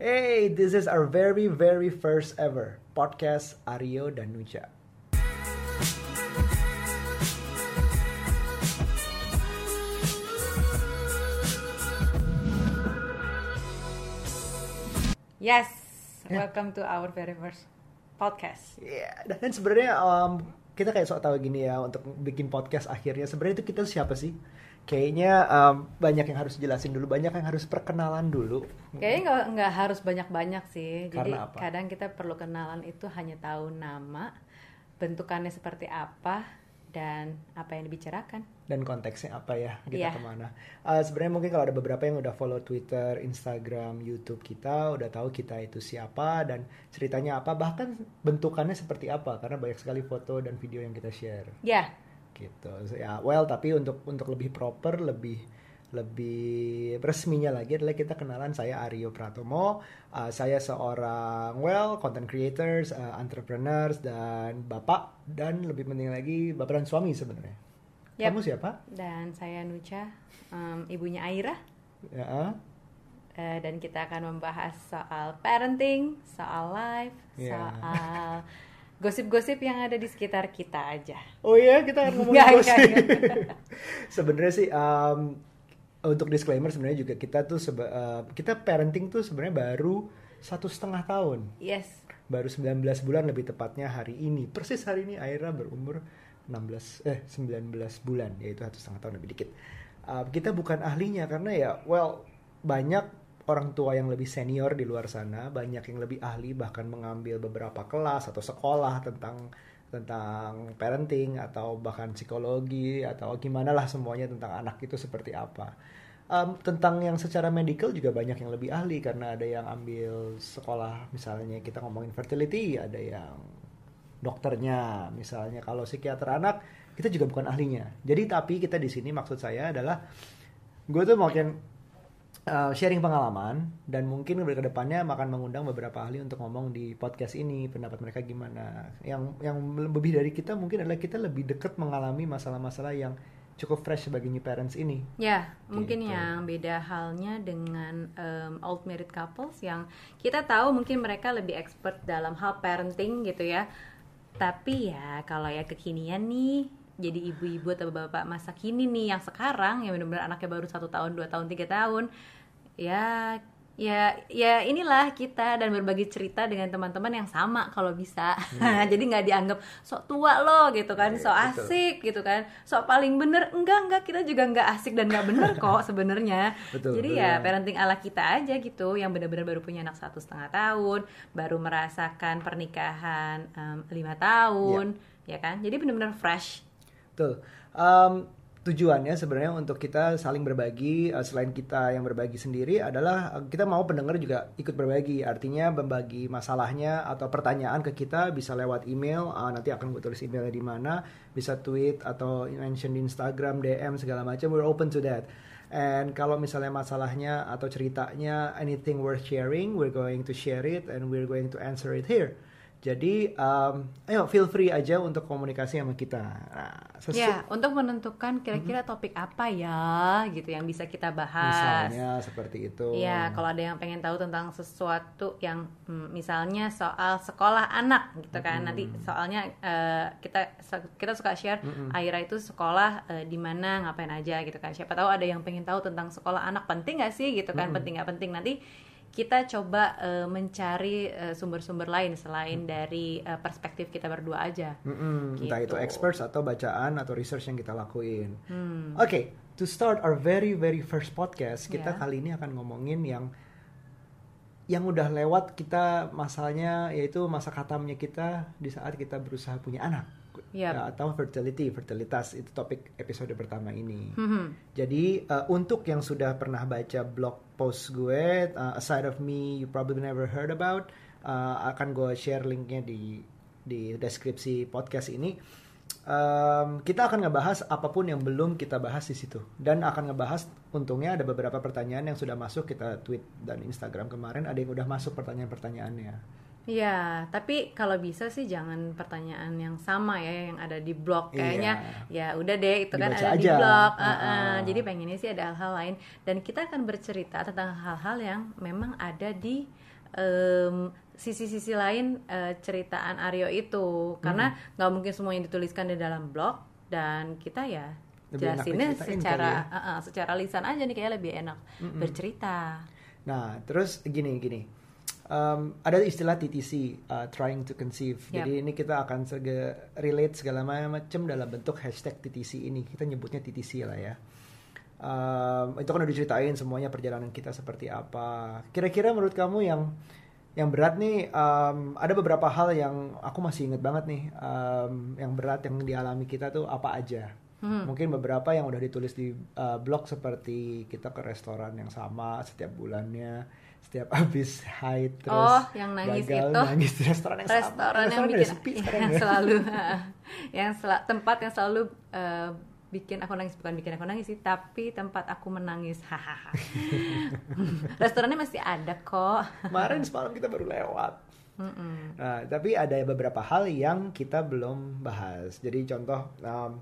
Hey, this is our very very first ever podcast Aryo dan Nuja. Yes, welcome to our very first podcast. Iya, dan sebenarnya um, kita kayak sok tahu gini ya untuk bikin podcast akhirnya sebenarnya itu kita siapa sih? Kayaknya um, banyak yang harus jelasin dulu, banyak yang harus perkenalan dulu. Kayaknya nggak nggak harus banyak-banyak sih. Jadi Karena apa? kadang kita perlu kenalan itu hanya tahu nama, bentukannya seperti apa, dan apa yang dibicarakan. dan konteksnya apa ya kita Iya. ke mana. Uh, Sebenarnya mungkin kalau ada beberapa yang udah follow Twitter, Instagram, YouTube kita, udah tahu kita itu siapa dan ceritanya apa, bahkan bentukannya seperti apa karena banyak sekali foto dan video yang kita share. Ya, Gitu. Ya, well tapi untuk untuk lebih proper, lebih lebih resminya lagi adalah kita kenalan saya Aryo Pratomo, Uh, saya seorang well content creators, uh, entrepreneurs dan bapak dan lebih penting lagi bapak dan suami sebenarnya. Yap. Kamu siapa? dan saya Nucha, em, ibunya Aira, Ya. eh, dan kita akan membahas soal parenting, soal life, Ya. soal gosip-gosip yang ada di sekitar kita aja. Oh iya, kita akan ngomongin Nggak, gosip. nggak, sebenarnya sih um, untuk disclaimer sebenarnya juga kita tuh seba- uh, kita parenting tuh sebenarnya baru satu setengah tahun. Yes, Baru 19 bulan lebih tepatnya hari ini. Persis hari ini Aira berumur 16 eh 19 bulan yaitu satu setengah tahun lebih dikit. Uh, kita bukan ahlinya karena ya well banyak orang tua yang lebih senior di luar sana, banyak yang lebih ahli bahkan mengambil beberapa kelas atau sekolah tentang tentang parenting atau bahkan psikologi atau gimana lah semuanya tentang anak itu seperti apa. Um, tentang yang secara medical juga banyak yang lebih ahli karena ada yang ambil sekolah misalnya kita ngomongin fertility, ada yang dokternya misalnya kalau psikiater anak kita juga bukan ahlinya. Jadi tapi kita di sini maksud saya adalah gue tuh mungkin uh, sharing pengalaman dan mungkin ke depannya akan mengundang beberapa ahli untuk ngomong di podcast ini pendapat mereka gimana. Yang yang lebih dari kita mungkin adalah kita lebih dekat mengalami masalah-masalah yang cukup fresh sebagai new parents ini. Ya, mungkin Gitu. yang beda halnya dengan em, old married couples yang kita tahu mungkin mereka lebih expert dalam hal parenting gitu ya. Tapi ya kalau ya kekinian nih, jadi ibu-ibu atau bapak masa kini nih yang sekarang yang benar-benar anaknya baru satu tahun, dua tahun, tiga tahun, ya ya ya inilah kita dan berbagi cerita dengan teman-teman yang sama kalau bisa jadi nggak dianggap sok tua loh gitu kan Iya, sok betul. asik gitu kan sok paling bener enggak enggak kita juga nggak asik dan nggak bener kok sebenarnya jadi betul ya banget. parenting ala kita aja gitu yang benar-benar baru punya anak satu setengah tahun baru merasakan pernikahan em, lima tahun Iya. ya kan jadi benar-benar fresh Betul. Um, tujuannya sebenarnya untuk kita saling berbagi uh, selain kita yang berbagi sendiri adalah uh, kita mau pendengar juga ikut berbagi. Artinya membagi masalahnya atau pertanyaan ke kita bisa lewat email uh, nanti akan gue tulis emailnya di mana bisa tweet atau mention di Instagram DM segala macam. We're open to that. And kalau misalnya masalahnya atau ceritanya anything worth sharing we're going to share it and we're going to answer it here jadi um, ayo feel free aja untuk komunikasi sama kita. Nah, sesu- ya untuk menentukan kira-kira topik apa ya gitu yang bisa kita bahas. Misalnya seperti itu. Iya, kalau ada yang pengen tahu tentang sesuatu yang hmm, misalnya soal sekolah anak gitu kan. Nanti soalnya eh, kita kita suka share Aira itu sekolah eh, di mana ngapain aja gitu kan. Siapa tahu ada yang pengen tahu tentang sekolah anak penting gak sih gitu kan? Penting nggak penting. Nanti kita coba eh, mencari eh, sumber-sumber lain selain dari eh, perspektif kita berdua aja. Mm-mm, entah itu Gitu. experts atau bacaan atau research yang kita lakuin Hmm. Oke, to start our very very first podcast, kita Ya. kali ini akan ngomongin yang yang udah lewat kita masalahnya yaitu masa katamnya kita di saat kita berusaha punya anak. Yap. Ya, atau fertility, fertilitas itu topik episode pertama ini. Hmm. Jadi uh, untuk yang sudah pernah baca blog post gue, uh, A Side of Me You Probably Never Heard About, uh, akan gue share linknya di di deskripsi podcast ini. Um, kita akan ngebahas apa pun yang belum kita bahas di situ dan akan ngebahas untungnya ada beberapa pertanyaan yang sudah masuk kita tweet dan Instagram kemarin ada yang udah masuk pertanyaan-pertanyaannya Iya, tapi kalau bisa sih jangan pertanyaan yang sama ya yang ada di blog kayaknya ya udah deh itu kan Iya. Dibaca ada di aja. blog. Ah, uh-uh. ah. Jadi pengennya sih ada hal-hal lain dan kita akan bercerita tentang hal-hal yang memang ada di em, sisi-sisi lain eh, ceritaan Aryo itu karena Hmm. nggak mungkin semuanya dituliskan di dalam blog dan kita ya Lebih jelasinnya secara ya. uh-uh, secara lisan aja nih kayak lebih enak bercerita. Nah, terus gini gini. Um, ada istilah TTC, uh, trying to conceive. Yap. Jadi ini kita akan sege- relate segala macam dalam bentuk hashtag TTC ini. Kita nyebutnya TTC lah ya. Um, itu kan udah diceritain semuanya perjalanan kita seperti apa. Kira-kira menurut kamu yang yang berat nih um, ada beberapa hal yang aku masih inget banget nih um, yang berat yang dialami kita tuh apa aja. Hmm. Mungkin beberapa yang udah ditulis di uh, blog seperti kita ke restoran yang sama setiap bulannya, setiap habis haid terus Oh, yang nangis gagal itu. nangis di restoran yang sama. restoran yang udah bikin sepi yang ya. selalu yang sel- tempat yang selalu eh, bikin aku nangis bukan bikin aku nangis sih tapi tempat aku menangis hahaha restorannya masih ada kok Kemarin semalam kita baru lewat. Mm-mm. Nah, tapi ada beberapa hal yang kita belum bahas. Jadi contoh um,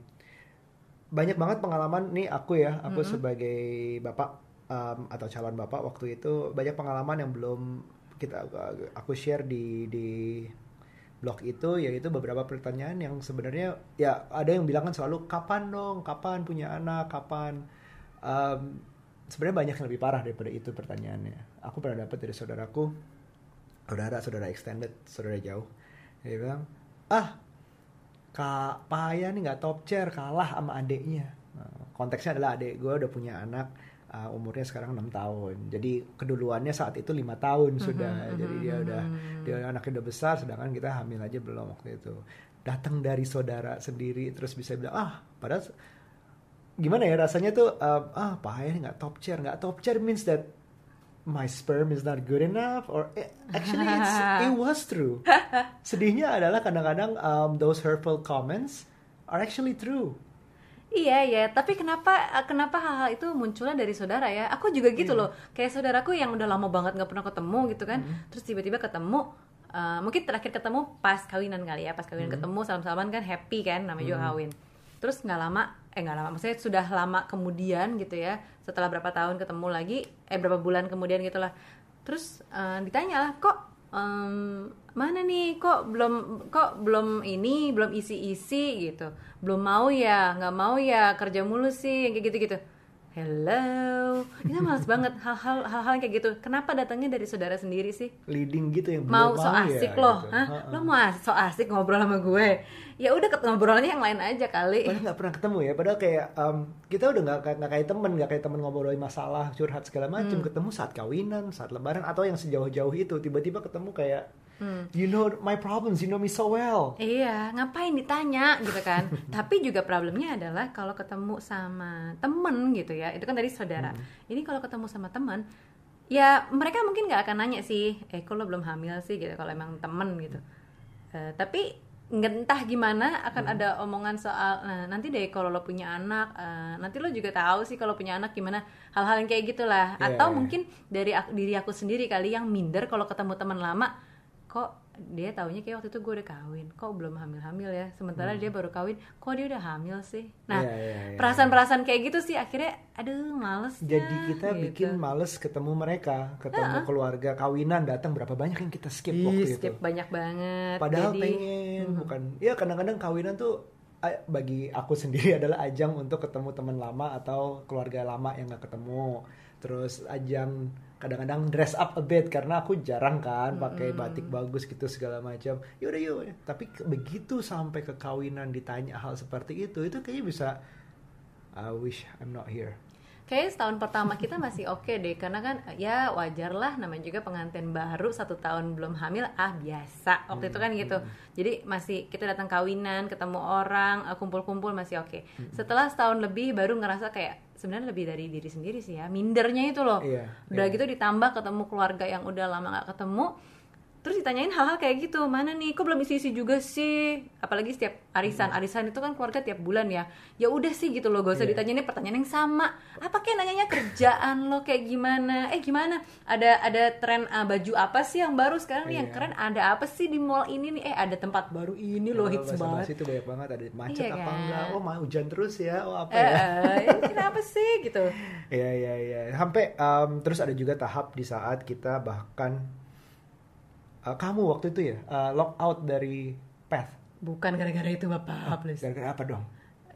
banyak banget pengalaman nih aku ya, aku sebagai bapak um, atau calon bapak waktu itu banyak pengalaman yang belum kita aku share di di blog itu yaitu beberapa pertanyaan yang sebenarnya ya ada yang bilang kan selalu kapan dong, kapan punya anak, kapan Um, sebenarnya banyak yang lebih parah daripada itu pertanyaannya. Aku pernah dapat dari saudaraku, saudara, saudara extended, saudara jauh. Dia bilang, ah, Kak Paya nih nggak top chair, kalah sama adeknya. Nah, konteksnya adalah adek gue udah punya anak, uh, umurnya sekarang 6 tahun. Jadi keduluannya saat itu lima tahun sudah. Jadi dia udah dia anaknya udah besar, sedangkan kita hamil aja belum waktu itu. Datang dari saudara sendiri, terus bisa bilang, ah, padahal gimana ya rasanya tuh um, ah nih nggak top chair, nggak top chair means that my sperm is not good enough or eh, actually it's, it was true. Sedihnya adalah kadang-kadang um, those hurtful comments are actually true. Iya ya, tapi kenapa kenapa hal-hal itu munculnya dari saudara ya? Aku juga gitu loh, kayak saudaraku yang udah lama banget nggak pernah ketemu gitu kan, terus tiba-tiba ketemu, eh, mungkin terakhir ketemu pas kawinan kali ya, pas kawinan ketemu salam-salaman kan happy kan, namanya juga kawin. Terus nggak lama, eh nggak lama, maksudnya sudah lama kemudian gitu ya, setelah berapa tahun ketemu lagi, eh berapa bulan kemudian gitulah, terus eh, ditanya lah, kok em, mana nih? Kok belum kok belum ini belum isi-isi gitu. Belum mau ya nggak mau ya kerja mulu sih kayak gitu-gitu hello itu males banget hal-hal hal-hal kayak gitu kenapa datangnya dari saudara sendiri sih Leading gitu yang mau so ya, asik loh gitu. Hah? Ha-ha. lo mau so asik ngobrol sama gue ya udah ket- ngobrolnya yang lain aja kali Padahal nggak pernah ketemu ya. Padahal kayak um, kita udah nggak nggak kayak temen, nggak kayak temen ngobrolin masalah, curhat segala macam. Ketemu saat kawinan, saat lebaran, atau yang sejauh-jauh itu. Tiba-tiba ketemu kayak, you know my problems, you know me so well. Iya, ngapain ditanya gitu kan? Tapi juga problemnya adalah kalau ketemu sama temen gitu ya, itu kan dari saudara. Ini kalau ketemu sama teman, ya mereka mungkin nggak akan nanya sih, eh kok lo belum hamil sih gitu kalau emang temen gitu. Eh, tapi entah gimana akan ada omongan soal nah, nanti deh kalau lo punya anak eh, nanti lo juga tahu sih kalau punya anak gimana hal-hal yang kayak gitulah Iya, atau iya. mungkin dari aku- diri aku sendiri kali yang minder kalau ketemu teman lama kok dia taunya kayak waktu itu gue udah kawin kok belum hamil-hamil ya sementara dia baru kawin kok dia udah hamil sih nah Hmm. Iya, iya, iya. perasaan-perasaan kayak gitu sih akhirnya aduh males Jadi kita gitu. bikin males ketemu mereka, ketemu keluarga kawinan datang berapa banyak yang kita skip waktu skip itu. banyak banget Padahal Jadi, pengen, bukan? Ya kadang-kadang kawinan tuh bagi aku sendiri adalah ajang untuk ketemu teman lama atau keluarga lama yang nggak ketemu. Terus ajang kadang-kadang dress up a bit karena aku jarang kan pakai batik bagus gitu segala macam. Yaudah yuk. Tapi begitu sampai ke kawinan ditanya hal seperti itu, itu kayaknya bisa. I wish I'm not here. Kayaknya setahun pertama kita masih oke deh karena kan ya wajar lah namanya juga pengantin baru satu tahun belum hamil ah biasa. Waktu itu kan gitu. Jadi masih kita datang kawinan ketemu orang eh, kumpul-kumpul masih oke. Setelah setahun lebih baru ngerasa kayak sebenarnya lebih dari diri sendiri sih ya mindernya itu loh. Iya, udah iya. gitu ditambah ketemu keluarga yang udah lama nggak ketemu terus ditanyain hal-hal kayak gitu mana nih? Kok belum isi-isi juga sih? Apalagi setiap arisan. Arisan itu kan keluarga tiap bulan ya. Ya udah sih gitu loh gak usah Iya. ditanyain pertanyaan yang sama. Apa kayak nanyanya? Kerjaan lo kayak gimana? Eh gimana? Ada ada tren uh, baju apa sih yang baru sekarang nih? Yang Iya. keren ada apa sih di mall ini nih? Eh ada tempat baru ini loh hits bahasa banget. itu banyak banget. Ada macet apa kan? enggak oh mau hujan terus ya? Oh apa eh, ya? Eh, ini kenapa sih? Gitu. Iya iya iya. Sampai um, terus ada juga tahap di saat kita bahkan uh, kamu waktu itu ya uh, lock out dari path. bukan gara-gara itu bapak. Please. Gara-gara apa dong?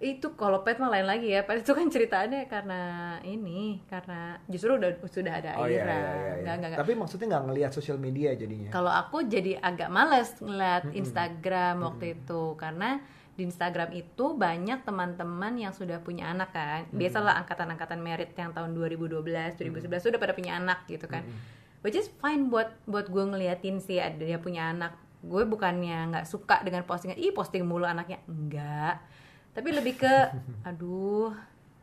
itu kalau pet mah lain lagi ya. Pet itu kan ceritanya karena ini karena justru udah sudah ada Oh iya Aira iya iya. Nggak, nggak. Tapi maksudnya nggak ngelihat sosial media jadinya. kalau aku jadi agak males ngeliat Instagram waktu itu. Karena di Instagram itu banyak teman-teman yang sudah punya anak kan. Biasalah angkatan-angkatan merit yang tahun 2012 2011 sudah pada punya anak gitu kan which is fine buat buat gue ngeliatin sih ada dia punya anak gue bukannya nggak suka dengan postingan ih posting mulu anaknya enggak tapi lebih ke aduh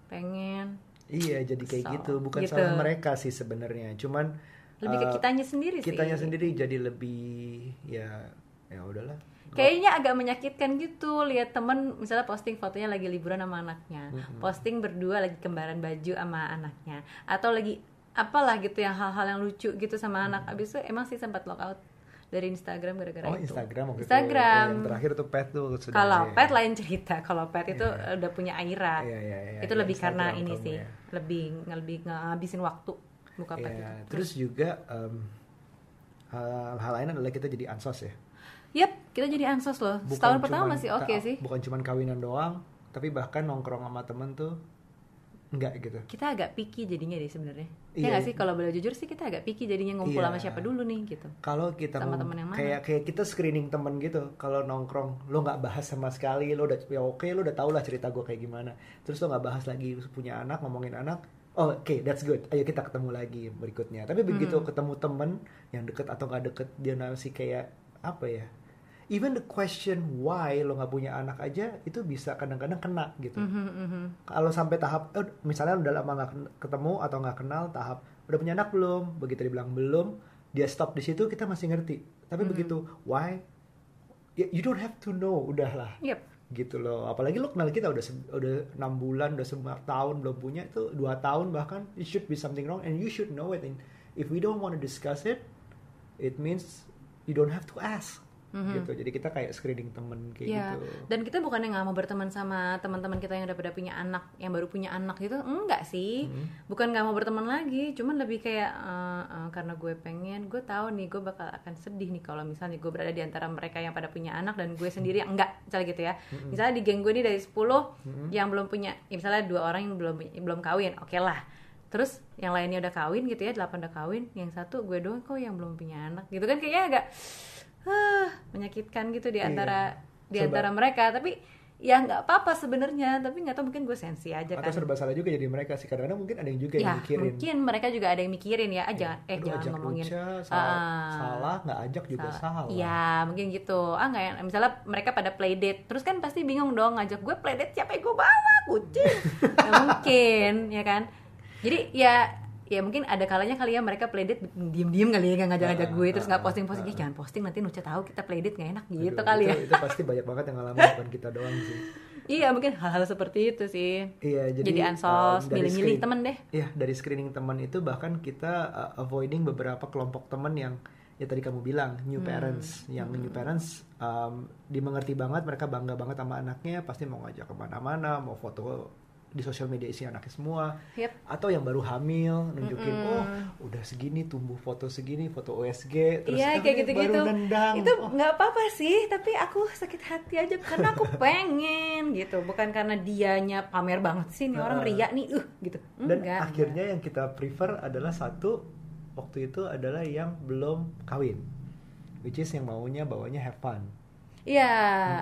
pengen Iya jadi kayak Kesel. gitu. Bukan Gitu. salah mereka sih sebenarnya. Cuman lebih ke uh, kitanya sendiri sih kitanya sendiri jadi lebih ya ya udahlah. Kayaknya agak menyakitkan gitu lihat temen misalnya posting fotonya lagi liburan sama anaknya, posting berdua lagi kembaran baju sama anaknya, atau lagi apalah gitu yang hal-hal yang lucu gitu sama anak. Abis itu emang sih sempat lockout dari Instagram gara-gara Oh itu. Instagram waktu Instagram. itu. Yang terakhir tuh pet tuh sudah. Kalau ya. pet lain cerita, kalau pet itu udah punya Aira. Iya, iya, iya, itu iya, lebih karena Instagram ini kamu sih, ya. lebih lebih ngabisin waktu buka pet Iya, itu. terus juga em, hal, hal lain adalah kita jadi ansos ya. Yap, kita jadi ansos loh. Bukan Setahun pertama masih oke ta- sih. Bukan cuman kawinan doang, tapi bahkan nongkrong sama temen tuh enggak gitu. kita agak picky jadinya deh sebenarnya. Iya. Ya nggak sih kalau boleh jujur sih kita agak picky jadinya ngumpul Iya. sama siapa dulu nih gitu. Kalau kita Sama temen yang mana? kayak kayak kita screening temen gitu, kalau nongkrong lo nggak bahas sama sekali, lo udah ya oke lo udah tau lah cerita gue kayak gimana. Terus lo nggak bahas lagi punya anak, ngomongin anak, oh oke that's good, ayo kita ketemu lagi berikutnya. Tapi begitu ketemu temen yang deket atau nggak deket, dia masih kayak apa ya? Even the question why lo nggak punya anak aja itu bisa kadang-kadang kena gitu. Mhm, mhm. kalau sampai tahap eh, misalnya udah lama nggak ketemu atau nggak kenal tahap udah punya anak belum? Begitu dibilang belum. Dia stop di situ kita masih ngerti. Tapi begitu why? Ya, you don't have to know udahlah Yep. gitu loh. Apalagi lo kenal kita udah udah enam bulan udah sembilan tahun belum punya itu dua tahun bahkan it should be something wrong and you should know it. And if we don't want to discuss it it means you don't have to ask gitu jadi kita kayak screening temen kayak Ya, gitu dan kita bukannya nggak mau berteman sama teman-teman kita yang udah pada punya anak, yang baru punya anak gitu, enggak sih. Bukan nggak mau berteman lagi, cuman lebih kayak eh, eh, karena gue pengen, gue tahu nih gue bakal akan sedih nih kalau misalnya gue berada di antara mereka yang pada punya anak dan gue sendiri yang enggak, misalnya gitu ya. Misalnya di geng gue nih dari 10 yang belum punya, ya misalnya dua orang yang belum belum kawin, oke lah. Terus yang lainnya udah kawin gitu ya, delapan udah kawin, yang satu gue doang kok yang belum punya anak. Gitu kan kayaknya agak ah, menyakitkan gitu di Iya. antara di Serba- antara mereka. Tapi ya nggak apa-apa sebenarnya. Tapi nggak tahu mungkin gue sensi aja atau kan. serba salah juga jadi mereka sih. Kadang-kadang mungkin ada yang juga yang ya mikirin. mungkin mereka juga ada yang mikirin ya. Ah, jangan eh Aduh, jangan ajak ngomongin. Uca, salah, Ah, salah nggak ajak juga salah. Iya mungkin gitu. Ah nggak ya. Misalnya mereka pada playdate terus kan pasti bingung dong ngajak gue playdate siapa yang gue bawa? Kucing. Nggak mungkin ya kan? Jadi ya ya mungkin ada kalanya kali ya mereka playdate diem-diem kali ya nggak ngajak-ngajak gue terus nggak posting-posting "Ih, jangan posting nanti Nuca tahu kita playdate nggak enak gitu Aduh, kali itu, ya Itu pasti banyak banget yang ngalamin bukan kita doang sih. Iya mungkin hal-hal seperti itu sih. Iya, jadi, Jadi, um, ansos, dari milih-milih temen deh. Iya, dari screening teman itu bahkan kita uh, avoiding beberapa kelompok teman yang ya tadi kamu bilang new Hmm. parents, yang new parents um, dimengerti banget, mereka bangga banget sama anaknya, pasti mau ngajak ke mana-mana, mau foto di sosial media isi anaknya semua, Yep. atau yang baru hamil nunjukin oh udah segini tumbuh foto segini foto OSG terus Iya "Ah, kayak ini gitu-gitu. baru nendang Itu Oh, nggak apa-apa sih, tapi aku sakit hati aja karena aku pengen gitu, bukan karena dianya pamer banget sih nih orang ria nih, uh gitu. dan Enggak. akhirnya yang kita prefer adalah satu waktu itu adalah yang belum kawin which is yang maunya bawanya have fun Iya,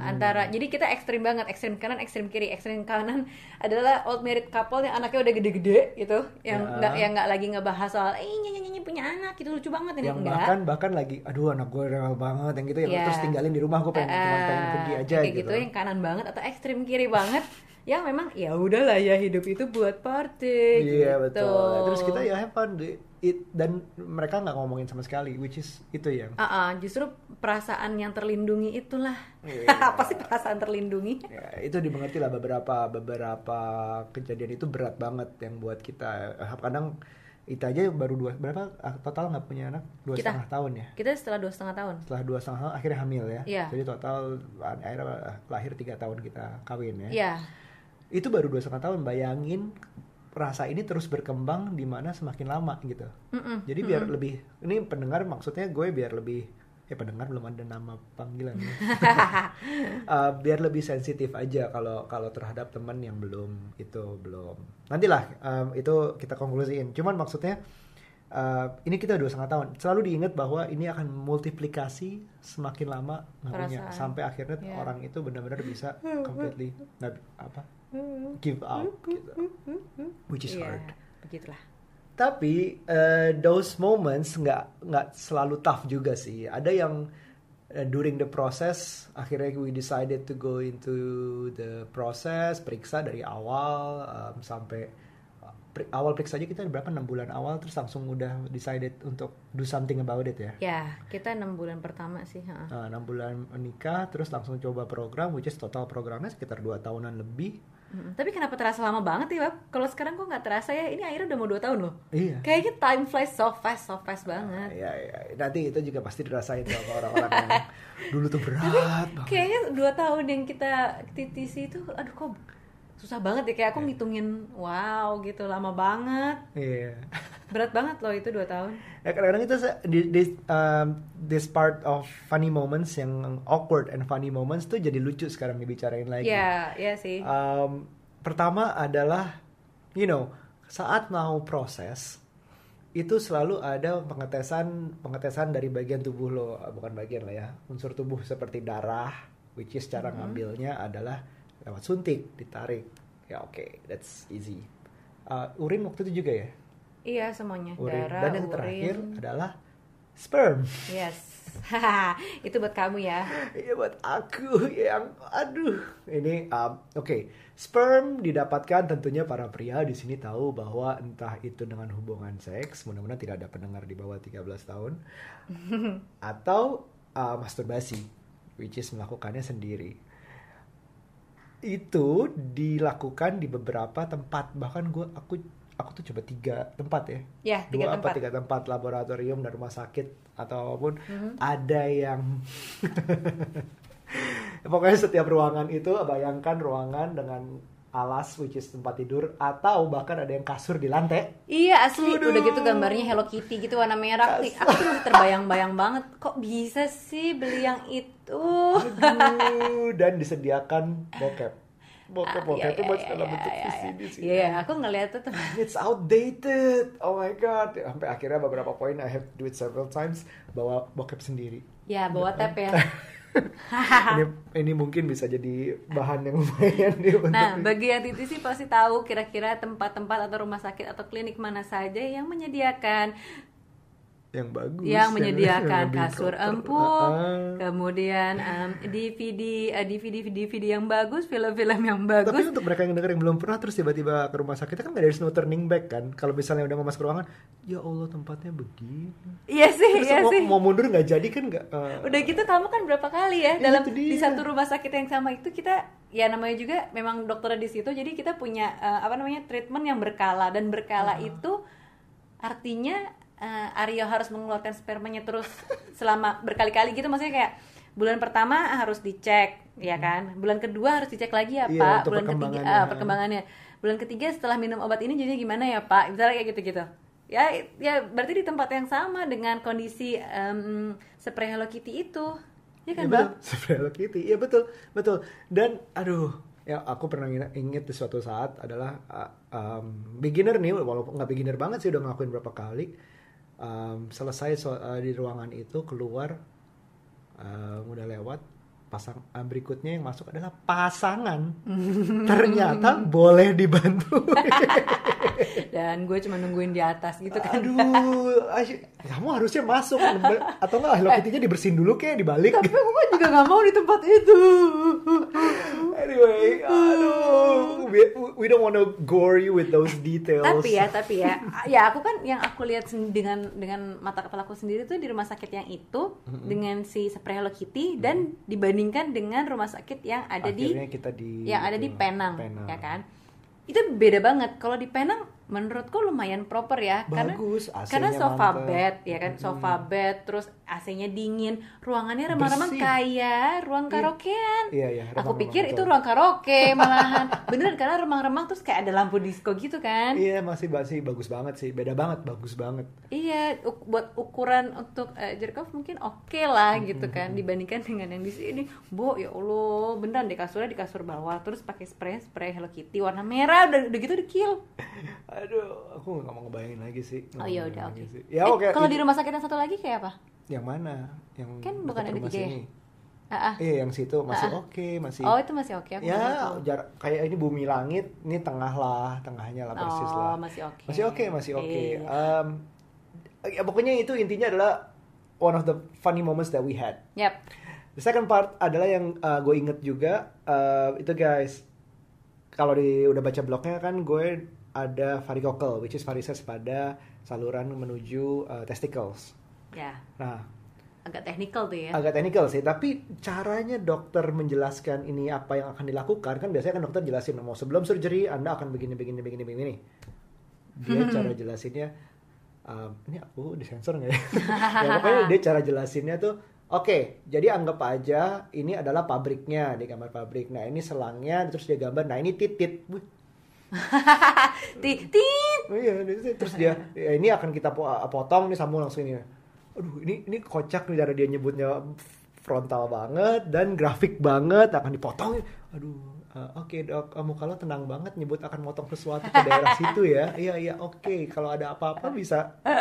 antara jadi kita ekstrim banget, ekstrim kanan, ekstrim kiri, ekstrim kanan adalah old married couple yang anaknya udah gede-gede gitu, yang Ya. nggak yang nggak lagi ngebahas soal, eh nyanyi nyanyi punya anak gitu lucu banget ini yang enggak. bahkan bahkan lagi aduh anak gue rewel banget yang gitu yang Iya. terus tinggalin di rumah gue pengen cuma pengen pergi aja kayak gitu, gitu yang kanan banget atau ekstrim kiri banget yang memang ya udahlah ya hidup itu buat party Iya gitu. betul. Terus kita ya have fun deh. It, dan mereka nggak ngomongin sama sekali, which is itu yang Ah, ah, justru perasaan yang terlindungi itulah Iya. apa sih perasaan terlindungi ya, itu dimengerti lah beberapa beberapa kejadian itu berat banget yang buat kita kadang itu aja baru dua berapa ah, total nggak punya anak dua Kita. setengah tahun ya kita setelah dua setengah tahun setelah dua setengah tahun akhirnya hamil ya Iya. jadi total akhirnya lahir tiga tahun kita kawin ya ya itu baru dua setengah tahun bayangin rasa ini terus berkembang di mana semakin lama gitu. Mm-mm. jadi biar lebih ini pendengar maksudnya gue biar lebih ya pendengar belum ada nama panggilan ya. Uh, biar lebih sensitif aja kalau kalau terhadap teman yang belum itu belum. Nantilah um, itu kita konklusiin. Cuman maksudnya uh, ini kita dua setengah tahun. Selalu diingat bahwa ini akan multiplikasi semakin lama ngakunya sampai akhirnya Iya. orang itu benar-benar bisa completely nggak apa give up gitu which is Iya, hard begitulah tapi eh, those moments nggak nggak selalu tough juga sih. Ada yang eh, during the process akhirnya we decided to go into the process periksa dari awal um, sampai per- awal periksa aja kita berapa enam bulan awal terus langsung udah decided untuk do something about it ya. ya kita enam bulan pertama sih. Nah, enam bulan menikah terus langsung coba program which is total programnya sekitar dua tahunan lebih. Mm, tapi kenapa terasa lama banget ya Bab? kalau sekarang kok nggak terasa ya ini akhirnya udah mau dua tahun loh Iya. kayaknya time flies so fast so fast banget Ya, ya, nanti itu juga pasti dirasain sama orang-orang yang dulu tuh berat banget. kayaknya dua tahun yang kita titisi itu aduh kok susah banget ya kayak Iya. aku ngitungin wow gitu lama banget Iya. berat banget loh itu dua tahun Ya kadang-kadang itu di- um, this part of funny moments yang awkward and funny moments tuh jadi lucu sekarang dibicarain lagi. ya ya sih Um, pertama adalah, you know, saat mau proses itu selalu ada pengetesan pengetesan dari bagian tubuh lo, bukan bagian lah ya, unsur tubuh seperti darah, which is cara ngambilnya adalah lewat suntik, ditarik. Ya oke, that's easy. Uh, urin waktu itu juga ya, iya semuanya. Urin. darah Dan yang urin. terakhir adalah sperm. yes. Itu buat kamu ya. Iya buat aku yang aduh. Ini um, oke. Sperm didapatkan tentunya para pria di sini tahu bahwa entah itu dengan hubungan seks mudah-mudahan tidak ada pendengar di bawah 13 tahun atau uh, masturbasi which is melakukannya sendiri. Itu dilakukan di beberapa tempat. Bahkan gue aku aku tuh coba tiga tempat ya ya tiga dua tempat apa tiga tempat laboratorium dan rumah sakit ataupun Mhm. ada yang pokoknya setiap ruangan itu bayangkan ruangan dengan alas which is tempat tidur atau bahkan ada yang kasur di lantai Iya asli Aduh. udah gitu gambarnya Hello Kitty gitu warna merah. Aku tuh masih terbayang-bayang banget. Kok bisa sih beli yang itu? Aduh, dan disediakan bokep bokep Ah, bokep iya, itu iya, buat iya, dalam iya, bentuk iya, VCD sih Iya, iya, aku ngeliat tuh teman. It's outdated. Oh my god. Sampai akhirnya beberapa poin I have to do it several times bawa bokep sendiri. Ya bawa tab ya. ini ini mungkin bisa jadi bahan yang lumayan nih untuk Nah, bagi yang Titi sih pasti tahu kira-kira tempat-tempat atau rumah sakit atau klinik mana saja yang menyediakan yang bagus yang menyediakan lebih kasur proper. empuk, Ah. kemudian em, DVD, eh, DVD, DVD yang bagus, film-film yang Tapi bagus. untuk mereka yang denger yang belum pernah terus tiba-tiba ke rumah sakit kan is no turning back kan. Kalau misalnya udah mau masuk ruangan, ya Allah tempatnya begini. Iya sih, Terus iya mau, sih. mau mundur nggak jadi kan nggak. eh, Udah gitu kamu kan berapa kali ya Iya, dalam di satu rumah sakit yang sama itu kita ya namanya juga memang dokternya di situ jadi kita punya eh, apa namanya treatment yang berkala dan berkala itu artinya eh, Aryo harus mengeluarkan spermanya terus selama berkali-kali gitu. Maksudnya kayak bulan pertama harus dicek ya kan? Bulan kedua harus dicek lagi ya Iya, pak. bulan ketiga perkembangannya. ah, perkembangannya. Bulan ketiga setelah minum obat ini jadinya gimana ya pak? Misalnya kayak gitu-gitu. Ya ya berarti di tempat yang sama dengan kondisi em, spray Hello Kitty itu. Ya kan bang? betul, spray Hello Kitty. Iya betul, betul. Dan aduh, ya aku pernah ingat di suatu saat adalah uh, um, beginner nih, walaupun nggak beginner banget sih udah ngelakuin berapa kali. Um, selesai so- uh, di ruangan itu keluar, um, udah lewat pasang uh, berikutnya yang masuk adalah pasangan. Ternyata boleh dibantu. dan gue cuma nungguin di atas gitu kan. Aduh, kamu harusnya masuk atau enggak Hello Kitty-nya dibersihin dulu kayak dibalik. tapi gue juga nggak mau di tempat itu. Anyway, aduh, we, we don't want to gore you with those details. tapi ya tapi ya. Ya aku kan yang aku lihat dengan dengan mata kepala aku sendiri tuh di rumah sakit yang itu dengan si spray Hello Kitty dan dibandingkan dengan rumah sakit yang ada Akhirnya di kita di yang ada di Penang, Penang. ya kan itu beda banget. Kalau di Penang menurutku lumayan proper ya. Bagus, karena karena sofa mantep. bed ya kan? Sofa bed terus AC-nya dingin. Ruangannya remang-remang kayak ruang karaokean. Iya, iya, aku remang-remang, pikir itu ruang karaoke malahan. Beneran karena remang-remang terus kayak ada lampu disco gitu kan? Iya, masih masih bagus banget sih. Beda banget, bagus banget. Iya, uk- buat ukuran untuk uh, jerkov mungkin oke lah gitu kan. Dibandingkan dengan yang di sini. Bo, ya Allah, beneran deh kasurnya di kasur bawah, terus pakai spray spray Hello Kitty warna merah udah, udah gitu di kill. Aduh, aku nggak mau ngebayangin lagi sih. Nggak Oh iya udah oke. sih. Ya Eh, oke. kalau di rumah sakit yang satu lagi kayak apa? yang mana? Yang Kan bukan ada tiga ya? sini. Ah. Iya, yang situ masih ah. oke, masih. Oh itu masih oke. aku nggak ya, jarak kayak ini bumi langit, ini tengah lah, tengahnya lah persis Oh lah. masih oke. Masih oke, masih oke. Iya. Um, ya, pokoknya itu intinya adalah one of the funny moments that we had. Yap. The second part adalah yang uh, gue inget juga uh, itu guys kalau di udah baca blognya kan gue ada varicocle which is varises pada saluran menuju uh, testicles. Ya, Nah agak teknikal tuh ya. agak teknikal sih tapi caranya dokter menjelaskan ini apa yang akan dilakukan kan biasanya kan dokter jelasin mau sebelum surgery anda akan begini begini begini begini dia cara jelasinnya um, ini aku disensor nggak ya? ya pokoknya dia cara jelasinnya tuh oke jadi anggap aja ini adalah pabriknya di gambar pabrik nah ini selangnya terus dia gambar nah ini titit Wih, Tit. Oh iya, terus dia ya ini akan kita po- potong nih sambung langsung ini. Aduh, ini ini kocak nih cara dia nyebutnya frontal banget dan grafik banget akan dipotong. Aduh, eh, oke dok, kamu kalau tenang banget nyebut akan motong sesuatu ke daerah situ ya. Iya iya oke, kalau ada apa-apa bisa.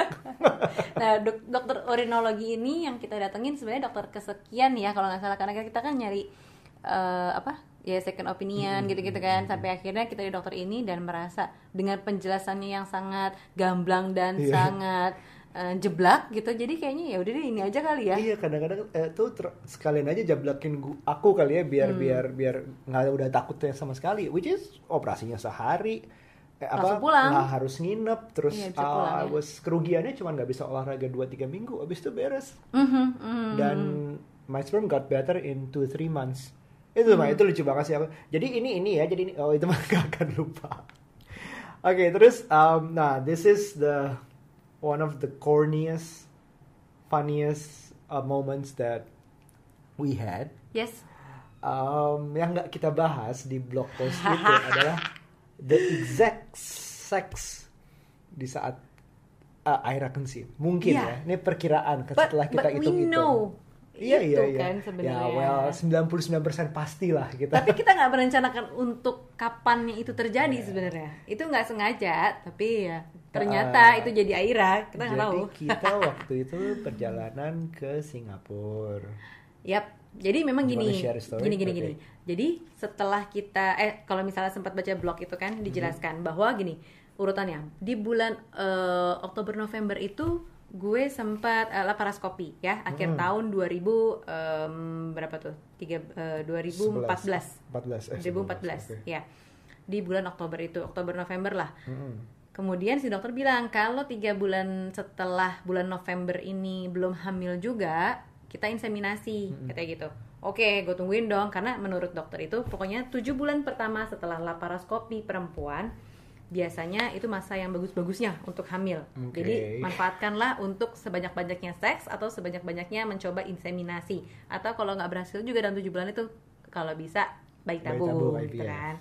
Nah, dok- dokter urinologi ini yang kita datengin sebenarnya dokter kesekian ya kalau nggak salah karena kita kan nyari eh, apa ya second opinion gitu-gitu kan sampai akhirnya kita di dokter ini dan merasa dengan penjelasannya yang sangat gamblang dan Iya. sangat eh, jeblak gitu jadi kayaknya ya udah deh ini aja kali ya Iya kadang-kadang eh, tuh ter- sekalian aja jablakin gu- aku kali ya biar Hmm. biar biar nggak udah takutnya sama sekali. Which is operasinya sehari. Eh, apa Langsung pulang. nggak harus nginep terus Iya, pulang, ya. was- kerugiannya cuma nggak bisa olahraga 2-3 minggu abis itu beres Mhm, mhm. dan my sperm got better in 2-3 months itu mah Hmm. itu lucu banget sih aku jadi ini ini ya jadi ini oh itu mah gak akan lupa oke terus um, nah this is the one of the corniest funniest uh, moments that we had yes um, yang nggak kita bahas di blog post itu adalah the exact sex di saat uh, Aira conceive. Mungkin Iya. ya. Ini perkiraan But- setelah kita but we hitung-hitung. know Iya itu iya iya. kan ya sebenarnya. well 99% pastilah kita. tapi kita nggak merencanakan untuk kapannya itu terjadi Iya. sebenarnya itu nggak sengaja tapi ya ternyata Ah. itu jadi Aira kita nggak Jadi tahu kita waktu itu perjalanan ke Singapura. Yap. Jadi memang gini, gini, gini, Okay. gini. Jadi setelah kita, eh kalau misalnya sempat baca blog itu kan dijelaskan bahwa gini urutannya di bulan eh, Oktober November itu gue sempat eh, laparoskopi ya akhir Hmm. tahun 2000 em, berapa tuh? Tiga, eh, 2014. 14 eh 2014 oke. ya di bulan Oktober itu Oktober November lah Mm-mm. kemudian si dokter bilang kalau tiga bulan setelah bulan November ini belum hamil juga kita inseminasi katanya gitu oke gue tungguin dong karena menurut dokter itu pokoknya tujuh bulan pertama setelah laparoskopi perempuan biasanya itu masa yang bagus-bagusnya untuk hamil. Oke. jadi manfaatkanlah untuk sebanyak-banyaknya seks atau sebanyak-banyaknya mencoba inseminasi. Atau kalau nggak berhasil juga dalam tujuh bulan itu kalau bisa Bayi tabung, tabung, gitu IVF. kan.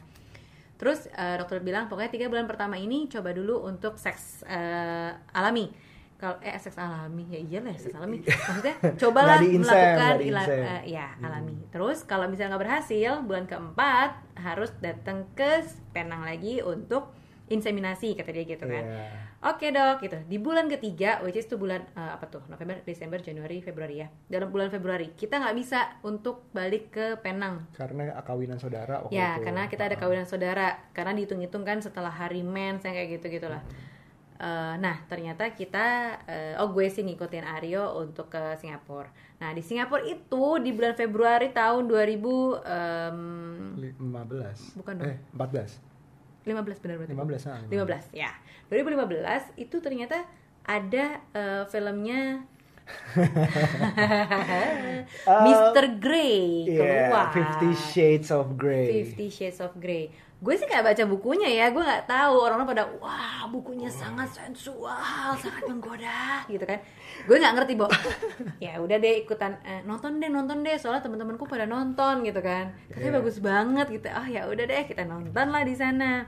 Terus eh, dokter bilang pokoknya tiga bulan pertama ini coba dulu untuk seks eh, alami. Kalau eh seks alami? Ya iyalah seks alami. Maksudnya cobalah diinsem, melakukan ila- eh, ya alami. Terus kalau misalnya nggak berhasil bulan keempat harus datang ke Penang lagi untuk inseminasi kata dia gitu kan Iya. Oke dok, gitu. Di bulan ketiga, which is itu bulan eh, apa tuh? November, Desember, Januari, Februari ya. Dalam bulan Februari kita nggak bisa untuk balik ke Penang. Karena kawinan saudara waktu Ya, itu. karena kita ada Ah. kawinan saudara. Karena dihitung-hitung kan setelah hari mens yang kayak gitu gitulah. Eh, nah ternyata kita eh, oh gue sih ngikutin Aryo untuk ke Singapura. Nah di Singapura itu di bulan Februari tahun 2000 em, 15 Bukan dong. eh 14 15 benar berarti. 15 ah, 15 ya 2015 itu ternyata ada eh, filmnya Mr. Grey yeah, keluar Fifty Shades of Grey Fifty Shades of Grey gue sih nggak baca bukunya ya gue nggak tahu. Orang-orang pada wah bukunya sangat sensual sangat menggoda gitu kan. Gue nggak ngerti bo. Ya udah deh ikutan eh, nonton deh nonton deh soalnya teman-temanku pada nonton gitu kan. Katanya Iya. bagus banget gitu. Ah ya udah deh kita nonton lah di sana.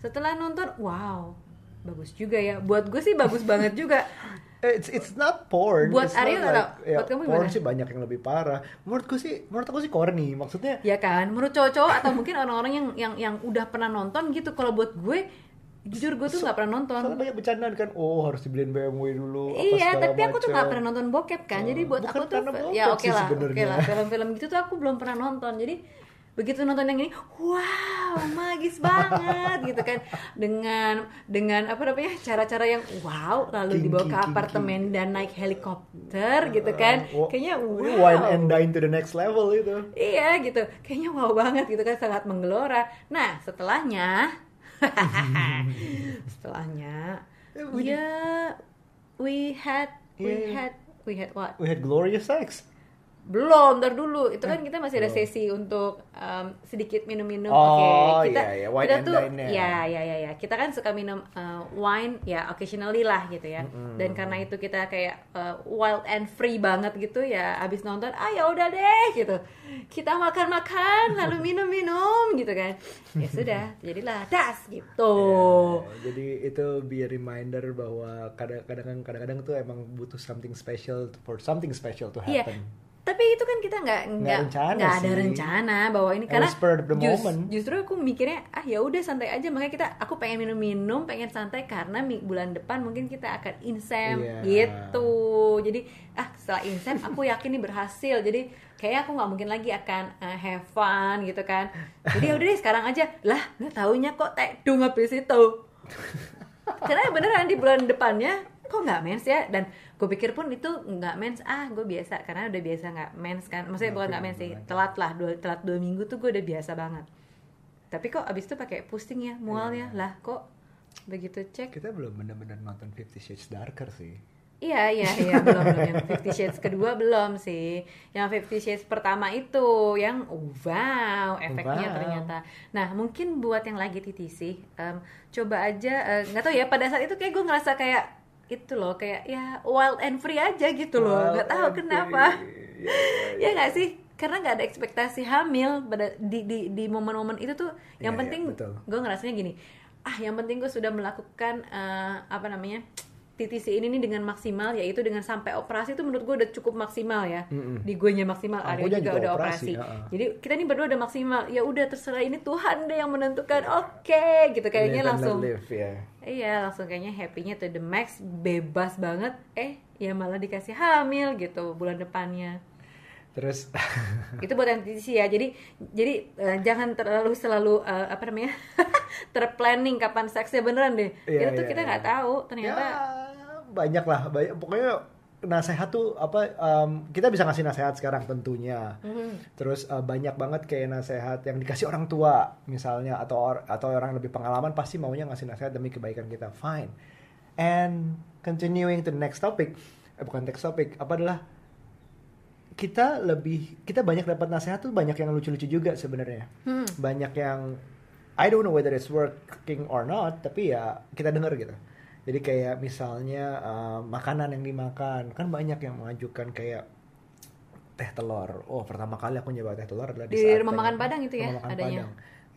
Setelah nonton wow bagus juga ya. Buat gue sih bagus banget juga It's it's not porn. Buat nggak tau. ya, Buat kamu porn gimana? sih banyak yang lebih parah. Menurutku sih, menurut aku sih corny. Maksudnya ya kan menurut cowok-cowok atau mungkin orang-orang yang yang yang udah pernah nonton gitu kalau buat gue jujur gue tuh nggak pernah nonton soalnya banyak bercandaan kan. Oh harus dibeliin BMW dulu. iya tapi aku tuh nggak pernah nonton bokep kan jadi buat Bukan aku tuh ya oke sih lah oke sebenarnya. lah film-film gitu tuh aku belum pernah nonton jadi begitu nonton yang ini wow magis banget gitu kan dengan dengan apa namanya cara-cara yang wow lalu Kinky, dibawa ke apartemen dan naik helikopter gitu kan Wah, kayaknya wow wine and dine to the next level itu. Iya gitu, kayaknya wow banget gitu kan sangat menggelora. Nah setelahnya, setelahnya, Eh, ya we had, we Yeah. had, we had what? We had glorious sex. Belum, ntar dulu. Itu kan kita masih ada sesi untuk um, sedikit minum-minum. Oh, Oke, kita iya, iya. Wine kita tuh, ya, ya, ya, ya. Kita kan suka minum uh, wine, ya, occasionally lah gitu ya. Dan karena itu kita kayak uh, wild and free banget gitu ya. Abis nonton, ah ya udah deh gitu. Kita makan-makan, lalu minum-minum gitu kan. Ya sudah, jadilah das gitu. Ya, jadi itu be a reminder bahwa kadang-kadang kadang-kadang tuh emang butuh something special for something special to Iya. happen. Tapi itu kan kita nggak nggak nggak ada sih. rencana bahwa ini karena was spur of the jus- moment. justru aku mikirnya ah ya udah santai aja. Makanya kita aku pengen minum-minum pengen santai karena bulan depan mungkin kita akan insem Iya. gitu. Jadi ah setelah insem aku yakin ini berhasil. Jadi kayaknya aku nggak mungkin lagi akan uh, have fun gitu kan. Jadi ya udah deh sekarang aja. Lah nggak taunya kok tekdung habis itu. Karena beneran di bulan depannya kok nggak mens ya? Dan gue pikir pun itu nggak mens ah gue biasa karena udah biasa nggak mens kan. Maksudnya bukan nggak mens sih telat lah dua, telat dua minggu tuh gue udah biasa banget. Tapi kok abis itu pakai pusing ya mualnya lah kok begitu cek. Kita belum benar-benar nonton Fifty Shades Darker sih. iya iya iya belum belum. Yang Fifty Shades kedua belum sih. Yang Fifty Shades pertama itu yang oh, wow efeknya Wow. ternyata. Nah mungkin buat yang lagi TTC em, coba aja eh, nggak tahu ya pada saat itu kayak gue ngerasa kayak itu loh kayak ya wild and free aja gitu loh nggak tahu Wild kenapa free. Ya, ya nggak sih karena nggak ada ekspektasi hamil pada di di di momen-momen itu tuh yang Iya, iya, penting betul. gue ngerasanya gini ah yang penting gue sudah melakukan eh, apa namanya TTC ini nih dengan maksimal yaitu dengan sampai operasi itu menurut gue udah cukup maksimal ya. Mm-mm. di gue nya maksimal Aryo juga juga udah operasi, operasi, ha-ha. jadi kita nih berdua udah maksimal. Ya udah terserah ini Tuhan deh yang menentukan. Oke gitu kayaknya Live langsung. live, ya. Iya langsung kayaknya happy-nya to the max bebas banget. Eh ya malah dikasih hamil gitu bulan depannya Terus itu buat TTC ya jadi jadi eh, jangan terlalu selalu eh, apa namanya terplanning kapan seksnya beneran deh Iya, itu tuh iya, kita nggak iya. tahu ternyata ya, banyak lah, banyak. Pokoknya nasehat tuh apa? em, kita bisa ngasih nasehat sekarang tentunya. Hmm. Terus eh, banyak banget kayak nasehat yang dikasih orang tua misalnya atau or- atau orang yang lebih pengalaman pasti maunya ngasih nasehat demi kebaikan kita. Fine. And continuing to the next topic, eh bukan next topic, apa adalah kita lebih kita banyak dapat nasehat tuh banyak yang lucu-lucu juga sebenarnya. Hmm. Banyak yang I don't know whether it's working or not, tapi ya kita dengar gitu. Jadi kayak misalnya eh, makanan yang dimakan, kan banyak yang mengajukan kayak teh telur. Oh, pertama kali aku nyoba teh telur adalah di, Di saat rumah makan Padang itu ya, makan adanya. Padang.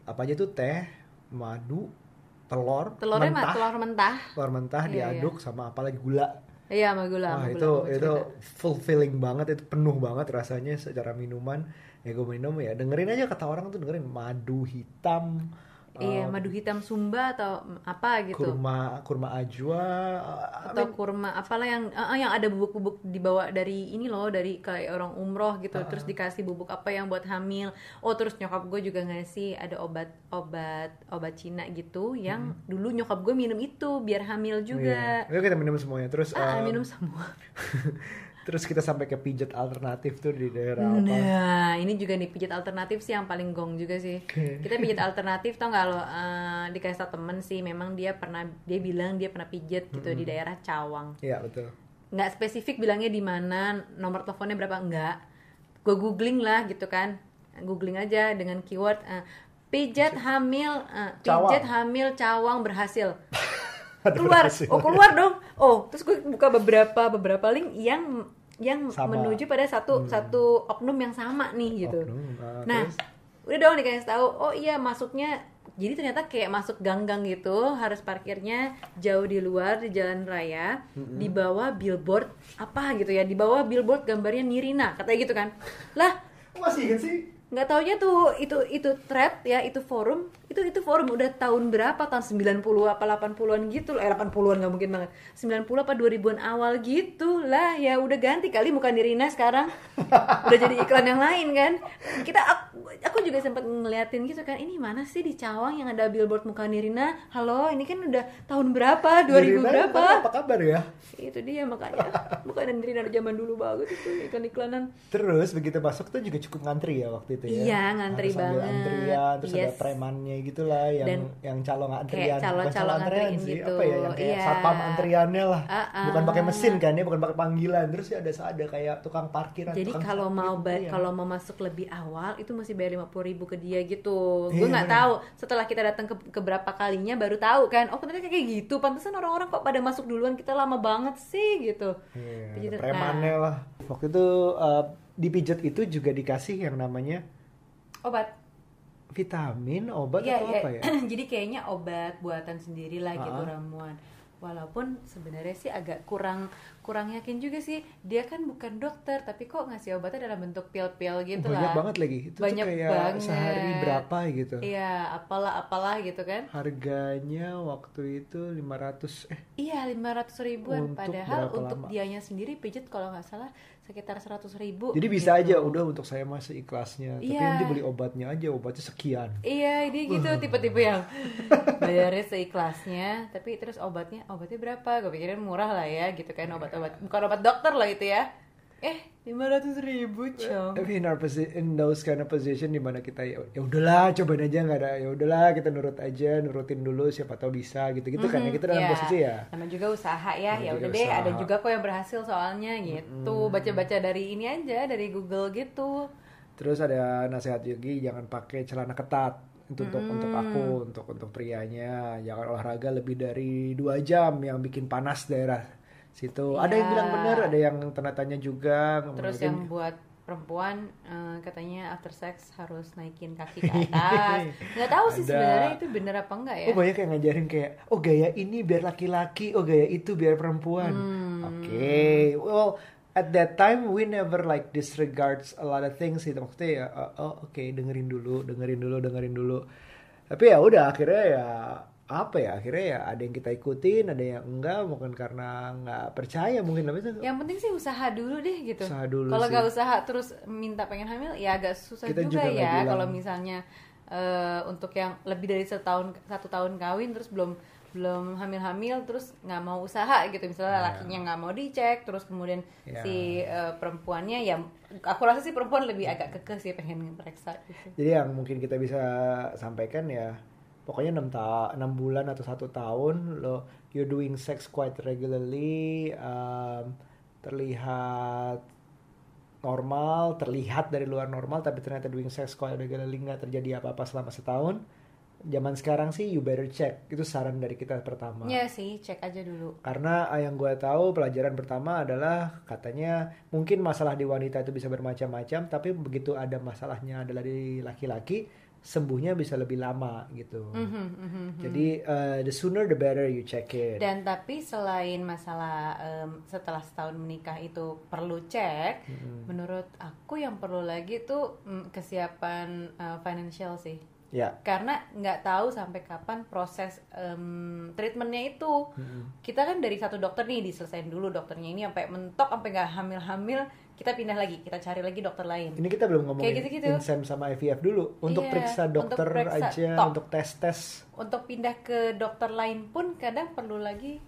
Apa aja tuh teh, madu, telur, telurnya mentah, telur mentah telur mentah Iya, diaduk sama apalagi gula. Iya gula Wah itu itu fulfilling banget, itu penuh banget rasanya secara minuman. Ya gue minum ya dengerin aja kata orang tuh dengerin madu hitam, iya um, madu hitam sumba atau apa gitu. Kurma kurma ajwa uh, I atau mean, kurma apalah yang ah, yang ada bubuk-bubuk dibawa dari ini loh dari kayak orang umroh gitu Ah. terus dikasih bubuk apa yang buat hamil. Oh terus nyokap gue juga ngasih ada obat obat obat Cina gitu yang dulu nyokap gue minum itu biar hamil juga. iya. Kita minum semuanya. Terus ah, um, minum semua terus kita sampai ke pijat alternatif tuh di daerah apa Nah, ini juga nih pijat alternatif sih yang paling gong juga sih. Kita pijat alternatif tau nggak lo? eh, dikasih tau temen sih, memang dia pernah dia bilang dia pernah pijat gitu di daerah Cawang. Iya betul Nggak spesifik bilangnya di mana, nomor teleponnya berapa enggak. Gue googling lah gitu kan, googling aja dengan keyword eh, pijat hamil, eh, pijat Cawang. hamil Cawang berhasil. Keluar, oh keluar dong. Oh, terus gue buka beberapa beberapa link yang yang Sama. menuju pada satu satu oknum yang sama nih gitu. Oknum, ah, Nah, terus? udah dong dikasih tahu. Oh iya, masuknya jadi ternyata kayak masuk gang-gang gitu, harus parkirnya jauh di luar di jalan raya, di bawah billboard apa gitu ya, di bawah billboard gambarnya Nirina, katanya gitu kan. Lah, masih ingat sih nggak taunya tuh itu itu thread ya itu forum. Itu itu forum udah tahun berapa? Tahun 90 apa 80-an gitu eh 80-an nggak mungkin banget. 90 apa 2000-an awal gitu lah. Ya udah ganti kali muka Nirina sekarang. Udah jadi iklan yang lain kan. Kita aku, aku juga sempat ngeliatin gitu kan. Ini mana sih di Cawang yang ada billboard muka Nirina? Halo ini kan udah tahun berapa? 2000 Nirina, berapa? apa kabar ya? Itu dia makanya. Bukan Nirina zaman dulu banget itu iklan-iklanan. Terus begitu masuk tuh juga cukup ngantri ya waktu itu ya Iya, ngantri Harus banget. antrian terus ada Yes. premannya gitulah yang Dan yang calon antrian kayak bukan calo-calo calon antrian sih gitu. apa ya yang kayak Iya. satpam antriannya lah Ah, ah. bukan pakai mesin kan ya bukan pakai panggilan terus ya ada ada kayak tukang parkiran Jadi tukang kalau parkir mau ba- antrian. kalau mau masuk lebih awal itu mesti bayar lima ribu ke dia gitu. Iya, Gue nggak bener. tahu. Setelah kita datang ke, ke berapa kalinya baru tahu kan. Oh ternyata kayak gitu. Pantesan orang-orang kok pada masuk duluan kita lama banget sih gitu. Iya, Pijit- ada premannya lah waktu itu uh, di pijat itu juga dikasih yang namanya Obat. vitamin obat Iya, atau iya. apa ya Jadi kayaknya obat buatan sendiri lah gitu ramuan. Walaupun sebenarnya sih agak kurang kurang yakin juga sih. Dia kan bukan dokter, tapi kok ngasih obatnya dalam bentuk pil-pil gitu banyak lah. banget lagi itu Banyak tuh kayak banget. sehari berapa gitu Iya, apalah apalah gitu kan. harganya waktu itu 500 eh Iya, 500 ribuan. Untuk Padahal untuk lama? dianya sendiri pijat kalau nggak salah sekitar 100 ribu. jadi bisa gitu. aja udah untuk saya masih ikhlasnya tapi Iya. nanti beli obatnya aja obatnya sekian Iya, dia gitu tipe-tipe yang bayarnya seikhlasnya, tapi terus obatnya obatnya berapa? Gue pikirin murah lah ya, gitu kan obat-obat. Bukan obat dokter lah itu ya. Eh, 500 ribu, cong. in our posi- in those kind of position di mana kita ya ya udahlah cobain aja nggak ada ya udahlah kita nurut aja nurutin dulu siapa tahu bisa gitu gitu kan ya kita dalam Iya. posisi ya Namanya juga usaha ya, ya udah deh. Ada juga kok yang berhasil soalnya gitu. Baca-baca dari ini aja, dari Google gitu. terus ada nasihat Yogi jangan pakai celana ketat itu untuk untuk aku untuk untuk prianya jangan olahraga lebih dari dua jam yang bikin panas daerah situ ada yang bilang benar ada yang tanda tanya juga Terus mungkin- yang buat perempuan eh, katanya after sex harus naikin kaki ke atas. Nggak tahu sih sebenarnya itu bener apa enggak ya. Oh banyak yang ngajarin kayak oh gaya ini biar laki-laki, oh gaya itu biar perempuan. Hmm. Oke, well at that time we never like disregards a lot of things sih maksudnya ya uh, oh oke dengerin dulu, dengerin dulu, dengerin dulu. Tapi ya udah akhirnya ya apa ya akhirnya ya ada yang kita ikutin, ada yang enggak mungkin karena nggak percaya mungkin tapi itu Yang penting sih usaha dulu deh gitu. Usaha dulu Kalau nggak usaha terus minta pengen hamil ya agak susah Kita juga, juga ya. Kalau misalnya eh, untuk yang lebih dari setahun satu tahun kawin terus belum belum hamil-hamil terus nggak mau usaha gitu misalnya Ya. lakinya nggak mau dicek terus kemudian Ya. si eh, perempuannya ya aku rasa sih perempuan lebih agak kekeh sih pengen periksa gitu. Jadi yang mungkin kita bisa sampaikan ya pokoknya 6 ta 6 bulan atau satu tahun lo you're doing sex quite regularly um, terlihat normal terlihat dari luar normal tapi ternyata doing sex quite regularly nggak terjadi apa-apa selama setahun. Zaman sekarang sih you better check. Itu saran dari kita pertama. Ya sih cek aja dulu. karena eh, yang gue tahu pelajaran pertama adalah katanya mungkin masalah di wanita itu bisa bermacam-macam tapi begitu ada masalahnya adalah di laki-laki sembuhnya bisa lebih lama gitu Mhm, mhm. jadi eh, the sooner the better you check it Dan tapi selain masalah em, setelah setahun menikah itu perlu cek, menurut aku yang perlu lagi tuh mm, kesiapan eh, financial sih. Ya. karena nggak tahu sampai kapan proses em, treatmentnya itu Mm-mm. kita kan dari satu dokter nih diselesain dulu dokternya ini sampai mentok sampai nggak hamil-hamil kita pindah lagi kita cari lagi dokter lain Ini kita belum ngomongin Kayak gitu-gitu. insem sama IVF dulu. Untuk Iya, periksa untuk dokter periksa aja, tok. untuk tes-tes. untuk pindah ke dokter lain pun kadang perlu lagi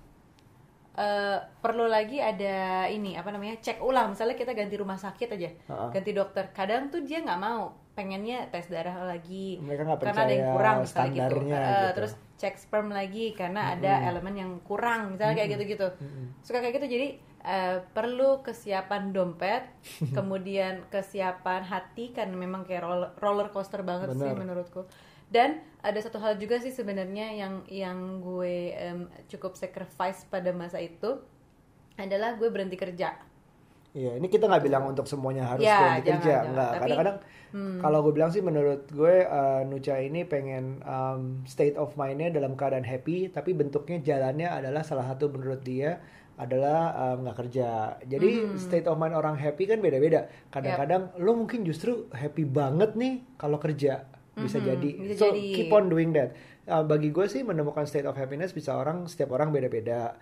eh, perlu lagi ada ini apa namanya cek ulang misalnya kita ganti rumah sakit aja Ha-ha. ganti dokter kadang tuh dia nggak mau pengennya tes darah lagi Mereka nggak karena ada yang kurang misalnya gitu. Eh, gitu. terus cek sperm lagi karena ada elemen yang kurang misalnya kayak gitu-gitu suka kayak gitu jadi eh, perlu kesiapan dompet kemudian kesiapan hati karena memang kayak roller, roller coaster banget sih Benar. menurutku dan ada satu hal juga sih sebenarnya yang yang gue em, cukup sacrifice pada masa itu adalah gue berhenti kerja Iya, ini kita nggak bilang untuk semuanya harus Ya, berhenti jangan, kerja, jangan. nggak. Kadang-kadang kalau gue bilang sih menurut gue uh, Nucha ini pengen um, state of mind-nya dalam keadaan happy, tapi bentuknya jalannya adalah salah satu menurut dia adalah um, nggak kerja. Jadi state of mind orang happy kan beda-beda. Kadang-kadang lo mungkin justru happy banget nih kalau kerja bisa Mhm, jadi. bisa so jadi. keep on doing that. Uh, bagi gue sih menemukan state of happiness bisa orang setiap orang beda-beda.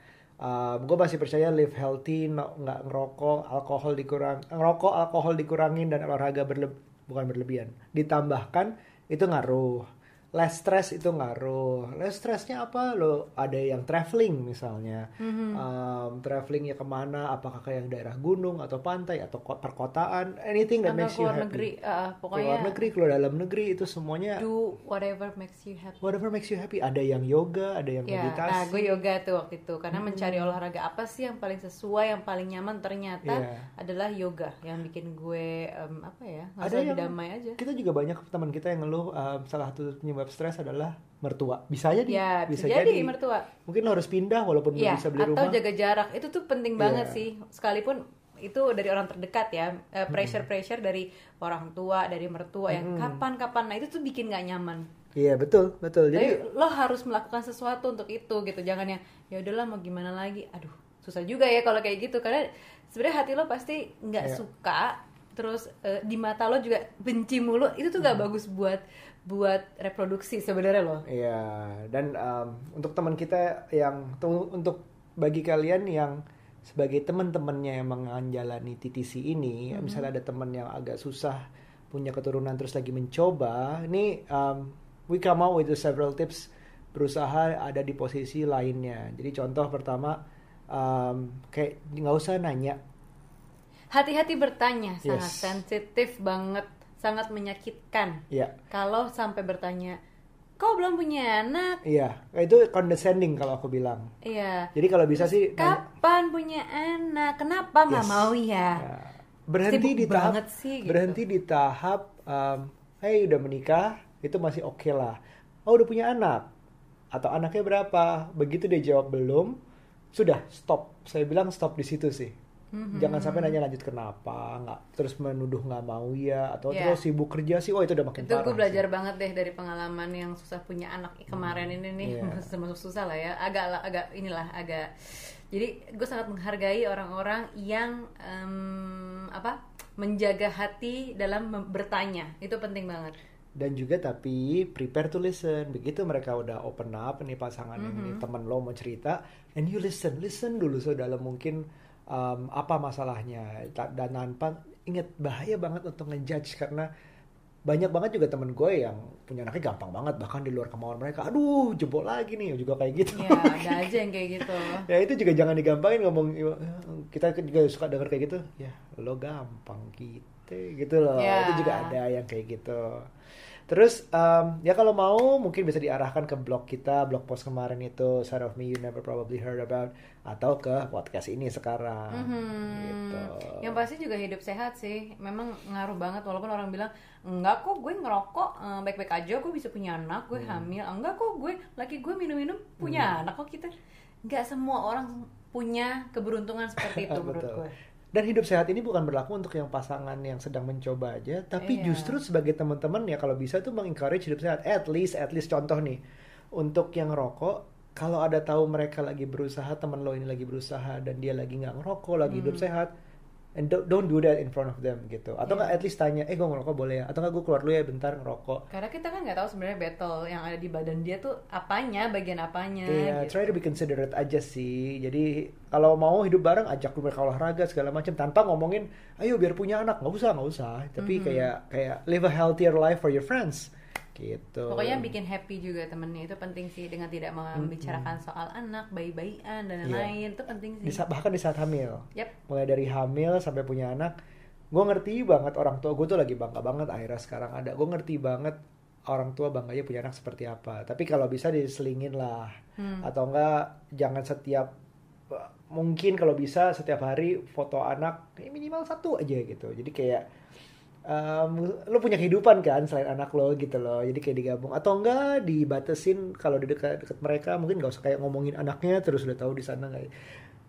gue masih percaya live healthy, nggak ngerokok, alkohol dikurang, ngerokok, alkohol dikurangin dan olahraga berle- bukan berlebihan, ditambahkan itu ngaruh. Less stress itu ngaruh. Less stressnya apa? Lo ada yang traveling misalnya, Um, travelingnya ke mana? Apakah ke yang daerah gunung atau pantai atau ko- perkotaan? Anything that makes you keluar happy. negeri Keluar pokoknya negeri, keluar dalam negeri itu semuanya do whatever makes you happy whatever makes you happy. Ada yang yoga, ada yang Ya, meditasi. nah gue yoga tuh waktu itu karena mencari olahraga apa sih yang paling sesuai, yang paling nyaman ternyata Iya. adalah yoga yang bikin gue em, apa ya Ada yang- damai aja. Kita juga banyak teman kita yang ngeluh um, salah satu penyebab stres adalah mertua. Bisa jadi, Ya bisa, jadi, mertua. Mungkin lo harus pindah walaupun belum Ya bisa beli atau rumah. jaga jarak itu tuh penting Iya. banget sih sekalipun itu dari orang terdekat ya pressure pressure dari orang tua dari mertua yang kapan-kapan nah itu tuh bikin nggak nyaman. Iya betul betul. Jadi Jadi lo harus melakukan sesuatu untuk itu gitu. Jangan yang ya udahlah mau gimana lagi. Aduh, susah juga ya kalau kayak gitu karena sebenarnya hati lo pasti nggak Iya. suka terus eh, di mata lo juga benci mulu. Itu tuh gak bagus buat buat reproduksi sebenarnya lo. Iya, dan um, untuk teman kita yang untuk bagi kalian yang sebagai teman-temannya yang menjalani TTC ini, misalnya ada teman yang agak susah punya keturunan terus lagi mencoba, ini um, we come out with several tips berusaha ada di posisi lainnya. Jadi contoh pertama um, kayak nggak usah nanya Hati-hati bertanya, sangat Yes. sensitif banget, sangat menyakitkan. ya Kalau sampai bertanya, kau belum punya anak? iya itu condescending kalau aku bilang Iya. jadi kalau bisa sih nanya- Kapan punya anak? Kenapa nggak Yes. mau ya? Ya. berhenti Sibuk di tahap banget sih, gitu. berhenti di tahap um, hey udah menikah itu masih oke lah oh udah punya anak atau anaknya berapa begitu dia jawab belum sudah stop saya bilang stop di situ sih Mm-hmm. jangan sampai nanya lanjut kenapa nggak terus menuduh nggak mau ya atau Ya. terus sibuk kerja sih oh itu udah makin itu parah gue sih. belajar banget deh dari pengalaman yang susah punya anak kemarin ini nih Iya. termasuk susah lah ya agak agak inilah agak jadi gue sangat menghargai orang-orang yang em, apa menjaga hati dalam bertanya itu penting banget dan juga tapi prepare to listen begitu mereka udah open up nih pasangan yang Mm-hmm. ini teman lo mau cerita and you listen listen dulu sedalam mungkin um, apa masalahnya? Dan tanpa ingat bahaya banget untuk ngejudge karena banyak banget juga temen gue yang punya anaknya gampang banget bahkan di luar kemauan mereka aduh jebol lagi nih juga kayak gitu. Ya ada aja yang kayak gitu. Ya itu juga jangan digampangin ngomong kita juga suka denger kayak gitu. Ya lo gampang gitu gitu loh. Ya. itu juga ada yang kayak gitu terus em, ya kalau mau mungkin bisa diarahkan ke blog kita blog post kemarin itu side of me you never probably heard about atau ke podcast ini sekarang Mhm. gitu Yang pasti juga hidup sehat sih. Memang ngaruh banget walaupun orang bilang enggak kok gue ngerokok eh, baik-baik aja gue bisa punya anak, gue Hmm. hamil. Enggak kok gue laki gue minum-minum punya anak kok kita. Enggak semua orang punya keberuntungan seperti itu menurut gue. Dan hidup sehat ini bukan berlaku untuk yang pasangan yang sedang mencoba aja, tapi Iya. justru sebagai teman-teman ya kalau bisa tuh mengencourage hidup sehat. At least, at least contoh nih, untuk yang rokok, kalau ada tahu mereka lagi berusaha, teman lo ini lagi berusaha dan dia lagi nggak ngerokok, lagi hidup Hmm. sehat, and don't, don't do that in front of them gitu atau nggak at least tanya eh gue ngerokok boleh ya atau nggak gue keluar dulu ya bentar ngerokok Karena kita kan nggak tahu sebenarnya battle yang ada di badan dia tuh apanya, bagian apanya. Iya, gitu. try to be considerate aja sih. Jadi kalau mau hidup bareng, ajak lu mereka olahraga segala macam tanpa ngomongin, ayo biar punya anak, nggak usah nggak usah. Tapi Mm-hmm. kayak kayak live a healthier life for your friends, gitu. Pokoknya bikin happy juga temennya itu penting sih dengan tidak membicarakan soal anak, bayi-bayian dan Iya. lain-lain itu penting sih. bahkan di saat hamil, Yap. mulai dari hamil sampai punya anak, gue ngerti banget orang tua gue tuh lagi bangga banget akhirnya sekarang ada. Gue ngerti banget orang tua bangganya punya anak seperti apa. Tapi kalau bisa diselingin lah, Hmm. atau enggak jangan setiap mungkin kalau bisa setiap hari foto anak ya minimal satu aja gitu jadi kayak um, lo punya kehidupan kan selain anak lo gitu loh jadi kayak digabung atau enggak dibatasin kalau di dekat dekat mereka mungkin nggak usah kayak ngomongin anaknya terus udah tahu di sana nggak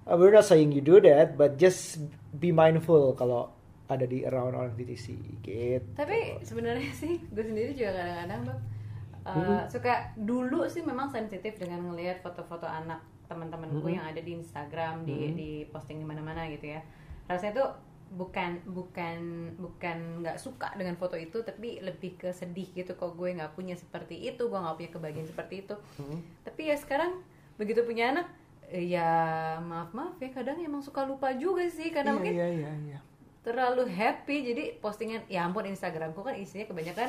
uh, we're not saying you do that but just be mindful kalau ada di around orang DTC gitu Tapi sebenarnya sih gue sendiri juga kadang-kadang bang uh, Mhm. suka dulu sih memang sensitif dengan ngelihat foto-foto anak teman-temanku Mhm. yang ada di Instagram, di Mhm. di posting di mana-mana gitu ya. Rasanya tuh bukan bukan bukan nggak suka dengan foto itu tapi lebih ke sedih gitu kok gue nggak punya seperti itu gue nggak punya kebahagiaan seperti itu Mhm. tapi ya sekarang begitu punya anak ya maaf maaf ya kadang emang suka lupa juga sih karena Iya, mungkin iya, iya, iya. terlalu happy jadi postingan ya ampun Instagramku kan isinya kebanyakan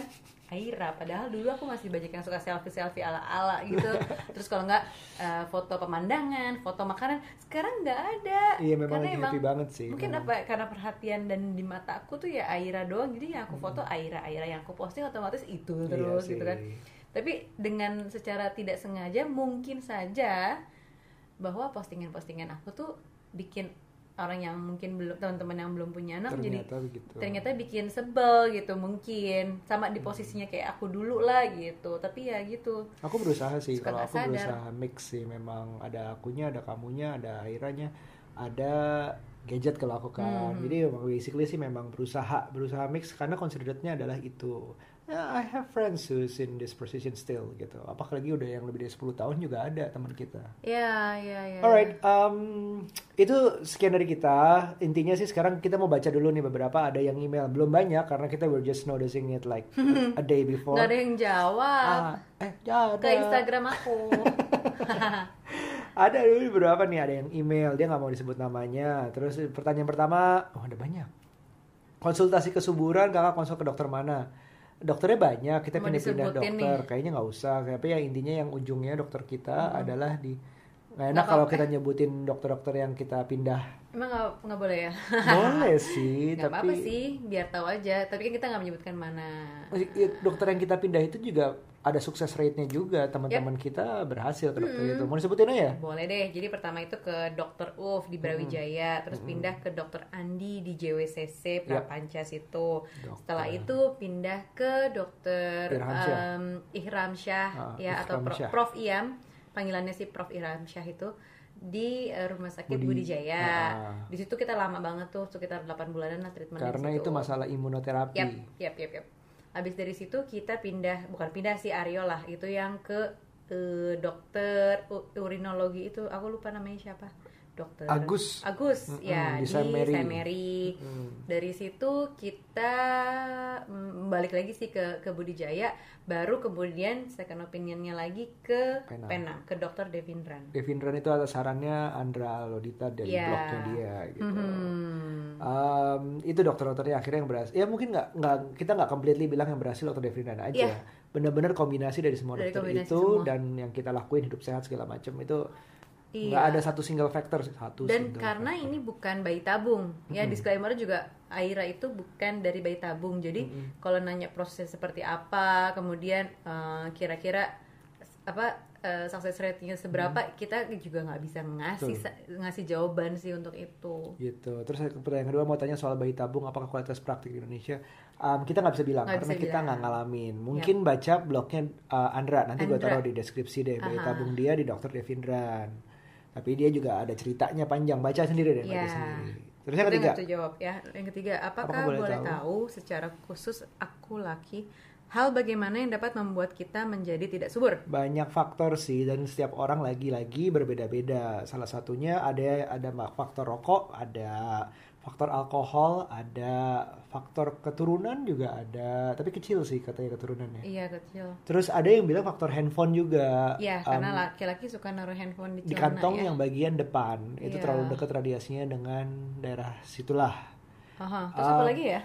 Aira padahal dulu aku masih banyak yang suka selfie selfie ala ala gitu terus kalau nggak eh, foto pemandangan foto makanan sekarang nggak ada Iya memang Karena lagi emang happy banget sih. mungkin memang. apa karena perhatian dan di mata aku tuh ya Aira doang jadi yang aku foto Aira Aira yang aku posting otomatis itu Iya terus sih. gitu kan tapi dengan secara tidak sengaja mungkin saja bahwa postingan-postingan aku tuh bikin orang yang mungkin belum teman-teman yang belum punya anak jadi Ternyata begitu. ternyata bikin sebel gitu mungkin sama di posisinya kayak aku dulu lah gitu tapi ya gitu Aku berusaha sih, Suka kalau aku sadar. berusaha mix sih memang ada akunya, ada kamunya, ada akhirnya, ada gadget kalau aku kan. Mhm. Jadi basically sih memang berusaha, berusaha mix karena considerate-nya adalah itu. Ya, I have friends who's in this position still gitu. Apalagi udah yang lebih dari 10 tahun juga ada teman kita. ya ya ya Alright, um, itu sekian dari kita. Intinya sih sekarang kita mau baca dulu nih beberapa. Ada yang email belum banyak karena kita were just noticing it like a, a day before. nggak ada yang jawab Ah, eh, ada. ke Instagram aku Ada dulu beberapa nih, ada yang email, dia nggak mau disebut namanya. Terus pertanyaan pertama, oh ada banyak. Konsultasi kesuburan, kakak konsul ke dokter mana? Dokternya banyak, kita pindah-pindah dokter. nih. Kayaknya nggak usah. Tapi yang intinya yang ujungnya dokter kita Hmm. adalah di nggak enak kalau kita nyebutin dokter-dokter yang kita pindah. emang nggak boleh ya Boleh sih, nggak tapi apa-apa sih biar tahu aja tapi kan kita nggak menyebutkan mana Ya, dokter yang kita pindah itu juga ada sukses rate-nya juga. Teman-teman kita berhasil ke dokter Hmm. itu. Mau disebutin aja? Boleh deh. Jadi pertama itu ke Dokter Uf di Brawijaya, terus pindah ke Dokter Andi di JWCC Yap. Prapanca situ. Dokter. Setelah itu pindah ke Dokter em, Ihram Syah Ah, ya atau Ihram Pro- Syah. Prof Iam, panggilannya sih Prof Ihram Syah itu di eh, Rumah Sakit Budi. Budi Jaya. Ah. Di situ kita lama banget tuh, sekitar 8 bulanan lah treatment Karena itu masalah imunoterapi. Yap, yap, yap, yap. Habis dari situ kita pindah, bukan pindah sih Aryo lah, itu yang ke eh, dokter urinologi itu, aku lupa namanya siapa. Dokter Agus. Agus, Mm-mm, ya di di Saint Mary. Saint Mary. Hmm. Dari situ kita mm, balik lagi sih ke ke Budi Jaya, baru kemudian second opinionnya lagi ke Penang. Penang, ke dokter Devindran. Devindran itu atas sarannya Andra Lodita dari Iya. blognya dia gitu. Mhm. Um, itu dokter-dokternya akhirnya yang berhasil. Ya mungkin nggak nggak kita nggak completely bilang yang berhasil dokter Devindran aja. Iya. Bener-bener kombinasi dari semua Dari dokter itu semua. dan yang kita lakuin hidup sehat segala macam itu Iya. nggak ada satu single factor satu. dan karena factor. ini bukan bayi tabung ya Mm-mm. disclaimer juga Aira itu bukan dari bayi tabung jadi Mm-mm. kalau nanya proses seperti apa kemudian eh, kira-kira apa eh, success rate-nya seberapa kita juga nggak bisa ngasih Betul. ngasih jawaban sih untuk itu gitu. Terus pertanyaan kedua mau tanya soal bayi tabung apakah kualitas praktik di Indonesia? Um, kita nggak bisa bilang Nggak karena bisa kita nggak ngalamin. Mungkin baca blognya uh, Andra nanti gue taruh di deskripsi deh bayi Aha. tabung dia di dokter Devindran. Tapi dia juga ada ceritanya panjang baca sendiri deh baca Iya. sendiri. Terus yang ketiga, jawab ya yang ketiga apakah, Apakah boleh boleh, tahu? tahu? secara khusus aku laki hal bagaimana yang dapat membuat kita menjadi tidak subur banyak faktor sih dan setiap orang lagi-lagi berbeda-beda. Salah satunya ada ada faktor rokok, ada faktor alkohol ada, faktor keturunan juga ada, tapi kecil sih katanya keturunannya. Iya kecil. Terus ada yang bilang faktor handphone juga. Iya, Um, karena laki-laki suka naruh handphone di di celana kantong ya. yang bagian depan itu Iya. terlalu dekat radiasinya dengan daerah situlah. Aha. Terus Ah, apa lagi ya?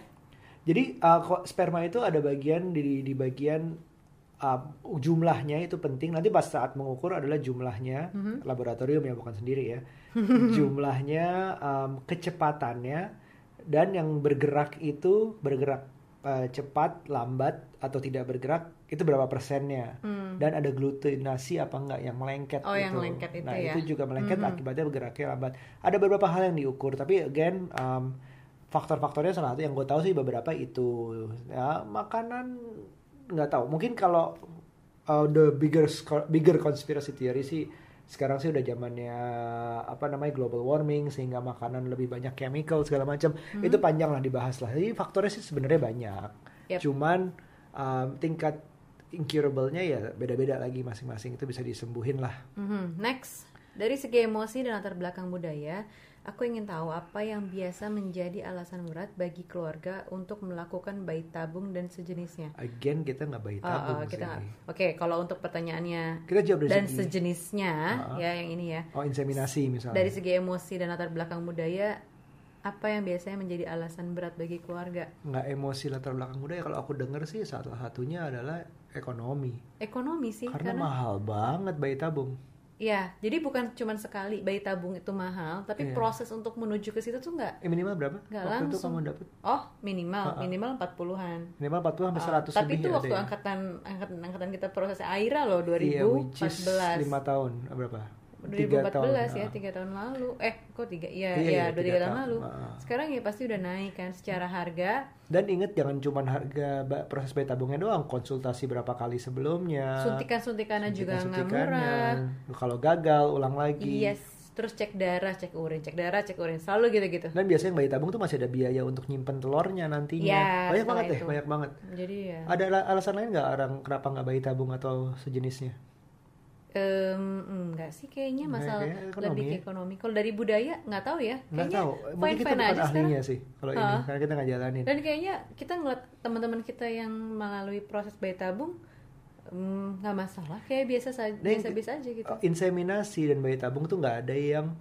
Jadi uh, sperma itu ada bagian di di bagian uh, jumlahnya itu penting. Nanti pas saat mengukur adalah jumlahnya Mhm. laboratorium ya bukan sendiri ya. Jumlahnya, um, kecepatannya dan yang bergerak itu bergerak uh, cepat, lambat atau tidak bergerak itu berapa persennya. Hmm. Dan ada glutinasi apa enggak yang melengket Oh, yang gitu. lengket itu nah, ya. itu juga melengket Mhm. akibatnya bergeraknya lambat. Ada beberapa hal yang diukur, tapi again um, faktor-faktornya salah satu yang gue tahu sih beberapa itu ya makanan nggak tahu mungkin kalau uh, the bigger bigger conspiracy theory sih sekarang sih udah zamannya apa namanya global warming sehingga makanan lebih banyak chemical segala macam. Itu panjang lah dibahas lah. Jadi faktornya sih sebenarnya banyak. Yep. cuman um, tingkat incurable-nya ya beda-beda lagi masing-masing. Itu bisa disembuhin lah. Mhm. Next, dari segi emosi dan latar belakang budaya, aku ingin tahu apa yang biasa menjadi alasan berat bagi keluarga untuk melakukan bayi tabung dan sejenisnya. again kita nggak bayi Ah, tabung kita sih. nggak- Oke, kalau untuk pertanyaannya kita jawab dari dan segi sejenisnya, Ah. ya yang ini ya, oh inseminasi misalnya dari segi emosi dan latar belakang budaya, apa yang biasanya menjadi alasan berat bagi keluarga? nggak emosi latar belakang budaya kalau aku denger sih salah satunya adalah ekonomi Ekonomi sih, karena, karena mahal banget bayi tabung ya, jadi bukan cuma sekali bayi tabung itu mahal, tapi Iya. proses untuk menuju ke situ tuh nggak eh, minimal berapa Nggak waktu itu langsung. kamu dapet Oh, minimal, Ah, ah. minimal 40-an. minimal 40 sampai Ah, 100 tapi lebih itu ada waktu ya. angkatan angkatan angkatan kita proses Aira loh Iya, which is 2014. 5 tahun berapa 2014 tahun, ya, ah. tiga tahun lalu. Eh, kok tiga? Iya, Iya, iya, dua tiga tahun tahun, lalu. Sekarang ya pasti udah naik kan secara harga. dan inget jangan cuma harga proses bayi tabungnya doang konsultasi berapa kali sebelumnya Suntikan-suntikannya juga nggak murah. kalau gagal ulang lagi Yes, terus cek darah, cek urin, cek darah, cek urin, selalu gitu-gitu. dan biasanya bayi tabung tuh masih ada biaya untuk nyimpen telurnya nantinya Iya, banyak setelah banget deh itu. banyak banget Jadi ya. ada ala- alasan lain nggak orang kenapa nggak bayi tabung atau sejenisnya Em, enggak sih kayaknya masalah kayaknya ekonomi lebih ke ya. ekonomi. Kalau dari budaya nggak tahu ya. nggak Kayaknya tahu mungkin kita bukan aja sekarang. ahlinya sih kalau ini karena kita nggak jalanin Dan kayaknya kita ngeliat teman-teman kita yang melalui proses bayi tabung nggak masalah, kayak biasa saja, biasa-biasa aja gitu. Inseminasi dan bayi tabung tuh nggak ada yang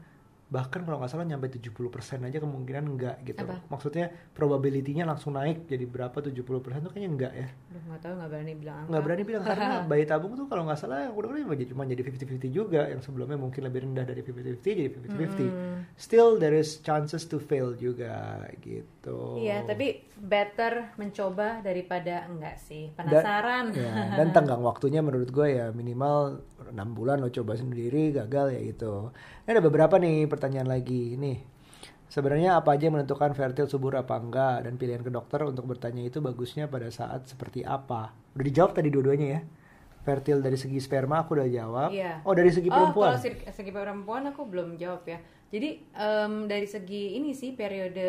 bahkan kalau nggak salah nyampe 70% aja kemungkinan enggak gitu. Apa? Maksudnya probability-nya langsung naik jadi berapa 70% tuh kayaknya enggak ya. Nggak tahu nggak berani bilang angka. Nggak berani bilang karena bayi tabung tuh kalau nggak salah yang udah cuma jadi 50-50 juga yang sebelumnya mungkin lebih rendah dari 50-50 jadi 50-50. Hmm. Still there is chances to fail juga gitu. Iya, tapi better mencoba daripada enggak sih. Penasaran. Ya, dan tenggang waktunya menurut gue ya minimal 6 bulan lo coba sendiri gagal ya gitu. Ini ada beberapa nih pertanyaan lagi nih. Sebenarnya apa aja yang menentukan fertil subur apa enggak dan pilihan ke dokter untuk bertanya itu bagusnya pada saat seperti apa? Udah dijawab tadi dua-duanya ya. Fertil dari segi sperma aku udah jawab. Iya. Oh dari segi Oh, perempuan. kalau segi, perempuan aku belum jawab ya. Jadi em, dari segi ini sih periode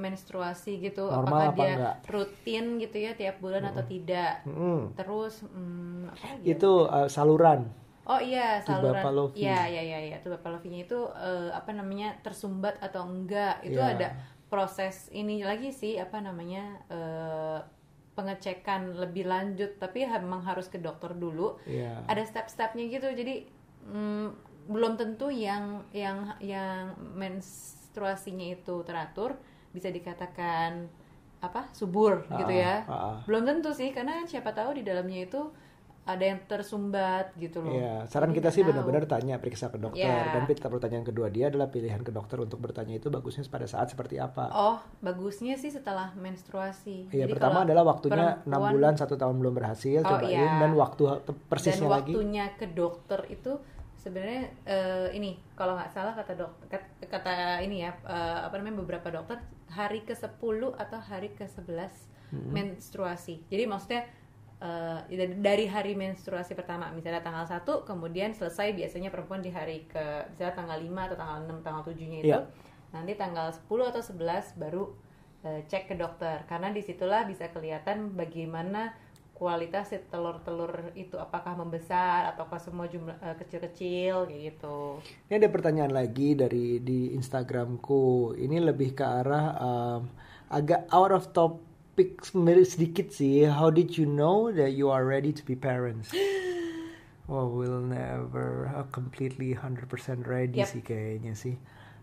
menstruasi gitu, Normal apakah apa dia enggak? rutin gitu ya tiap bulan atau tidak? Mm-mm. Terus hmm, apa lagi ya? Itu uh, saluran. Oh iya, Tuba saluran. Palovi. Iya, iya, iya, iya. Tuba palovinya itu eh, apa namanya? tersumbat atau enggak? Itu Iya. ada proses ini lagi sih apa namanya? eh, pengecekan lebih lanjut, tapi memang harus ke dokter dulu. Iya. Ada step-stepnya gitu. Jadi mm, belum tentu yang yang yang menstruasinya itu teratur bisa dikatakan apa? subur gitu Ah, ya. ah, ah. Belum tentu sih karena siapa tahu di dalamnya itu ada yang tersumbat gitu loh. Iya, saran kita sih benar-benar tanya periksa ke dokter. Iya. Dan pertanyaan kedua dia adalah pilihan ke dokter untuk bertanya itu bagusnya pada saat seperti apa? Oh, bagusnya sih setelah menstruasi. Iya, Jadi pertama adalah waktunya enam bulan satu tahun belum berhasil, Oh, cobain iya. dan waktu dan persisnya lagi. waktunya ke dokter itu sebenarnya eh, ini kalau nggak salah kata dokter kata ini ya eh, apa namanya beberapa dokter hari ke 10 atau hari ke 11 Hmm. menstruasi. Jadi maksudnya eh, dari- hari menstruasi pertama misalnya tanggal 1 kemudian selesai biasanya perempuan di hari ke misalnya tanggal 5 atau tanggal 6 tanggal 7-nya itu. Iya. Nanti tanggal 10 atau 11 baru eh, cek ke dokter karena di situlah bisa kelihatan bagaimana kualitas si telur-telur itu apakah membesar ataukah semua jumlah eh, kecil-kecil kayak gitu. Ini ada pertanyaan lagi dari di Instagramku. Ini lebih ke arah um, agak out of topic sedikit sih. How did you know that you are ready to be parents? Well, we'll never uh, completely 100% ready Yep. sih kayaknya sih.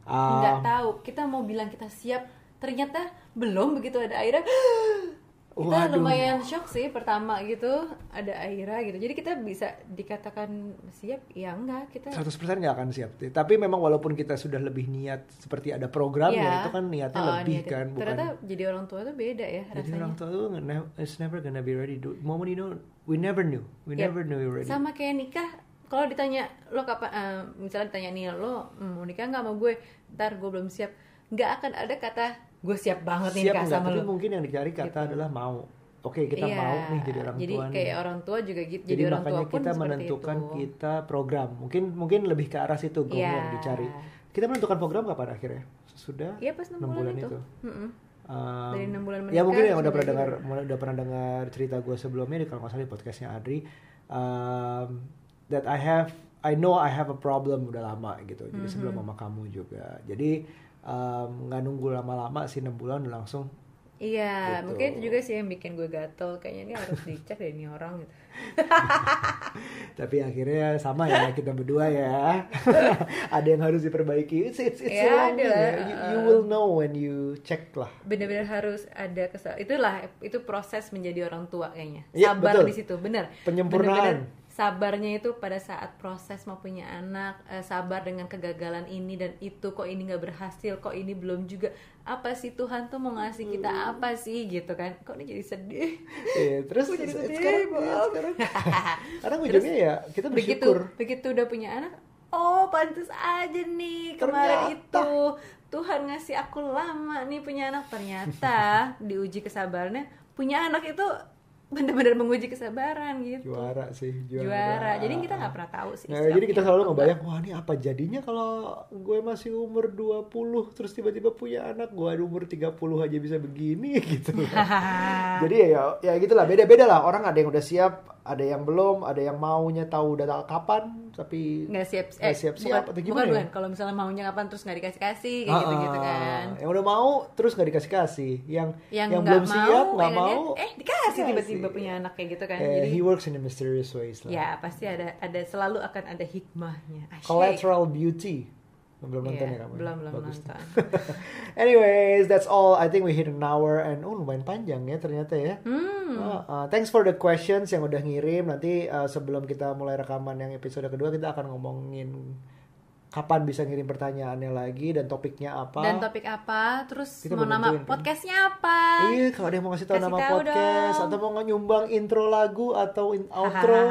Nggak Um, tahu, kita mau bilang kita siap, ternyata belum begitu ada Aira. kita Waduh. lumayan shock sih pertama gitu ada Aira gitu. Jadi kita bisa dikatakan siap, ya enggak kita 100% nggak akan siap. Tapi memang walaupun kita sudah lebih niat seperti ada programnya Iya. itu kan niatnya Oh, lebih niatnya. kan bukan Ternyata jadi orang tua tuh beda ya jadi rasanya. orang tua tuh it's never gonna be ready. The moment you know, we never knew, we Yep. never knew we ready. Sama kayak nikah, kalau ditanya lo kapan, eh, misalnya ditanya nih lo mau nikah nggak sama gue, ntar gue belum siap, nggak akan ada kata gue siap banget nih Siap nikah sama Tapi mungkin yang dicari kata Gitu. adalah mau. Oke kita Iya, mau nih jadi orang jadi tua nih. kayak orang tua juga gitu. Jadi, Jadi orang tua makanya pun kita menentukan itu. kita program. Mungkin mungkin lebih ke arah situ Gong, Iya. yang dicari. Kita menentukan program kapan akhirnya? Sudah Iya pas 6 enam bulan, bulan itu. itu. Um, Dari enam bulan ya menikah, mungkin yang udah pernah jadi. dengar udah pernah dengar cerita gue sebelumnya di kalau nggak salah di podcastnya Adri um, that I have I know I have a problem udah lama gitu jadi Mm-hmm. sebelum mama kamu juga jadi um, nggak nunggu lama-lama sih enam bulan udah langsung Iya, Gitu. mungkin itu juga sih yang bikin gue gatel. Kayaknya ini harus dicek deh ini orang gitu. tapi akhirnya sama ya kita berdua ya ada yang harus diperbaiki it's it's, it's Ya, ada lah, ya. you, you will know when you check lah Bener-bener harus ada kesal. Itulah itu proses menjadi orang tua kayaknya. Iya, Sabar betul. di situ, bener. Penyempurnaan. Bener-bener sabarnya itu pada saat proses mau punya anak, eh, sabar dengan kegagalan ini dan itu kok ini nggak berhasil, kok ini belum juga. Apa sih Tuhan tuh mau ngasih kita Hmm. apa sih gitu kan? Kok ini jadi sedih. Iya, terus jadi sedih, sekarang maaf. sekarang karena ujungnya ya kita begitu bersyukur begitu udah punya anak oh pantas aja nih kemarin Ternyata. itu Tuhan ngasih aku lama nih punya anak ternyata diuji kesabarannya punya anak itu bener-bener menguji kesabaran gitu. Juara sih juara, juara. Jadi kita nggak pernah tahu sih Nah, jadi kita selalu ngebayang wah ini apa jadinya kalau gue masih umur 20 terus tiba-tiba punya anak gue umur 30 aja bisa begini gitu jadi ya ya gitulah beda-beda lah. Orang ada yang udah siap ada yang belum ada yang maunya tahu udah tahu kapan tapi nggak siap nggak eh siap-siap bukan, atau bukan, gimana ya? bukan. kalau misalnya maunya kapan terus nggak dikasih kasih kayak gitu gitu Ah, kan yang udah mau terus nggak dikasih kasih yang yang, yang belum mau, siap nggak ya mau eh dikasih tiba-tiba punya anak kayak gitu kan Eh, jadi he works in a mysterious ways lah ya pasti ada ada selalu akan ada hikmahnya Asyik. collateral beauty belum nonton Iya, ya kamu belum belum Bagus nonton anyways that's all I think we hit an hour and oh lumayan panjang ya ternyata ya hmm. Uh, uh, thanks for the questions yang udah ngirim. Nanti uh, sebelum kita mulai rekaman yang episode kedua kita akan ngomongin kapan bisa ngirim pertanyaannya lagi dan topiknya apa. dan topik apa terus Kita mau nama kan? podcastnya apa Iya, kalau ada yang mau kasih tahu Kasih nama tahu podcast dong. atau mau nyumbang intro lagu atau in- outro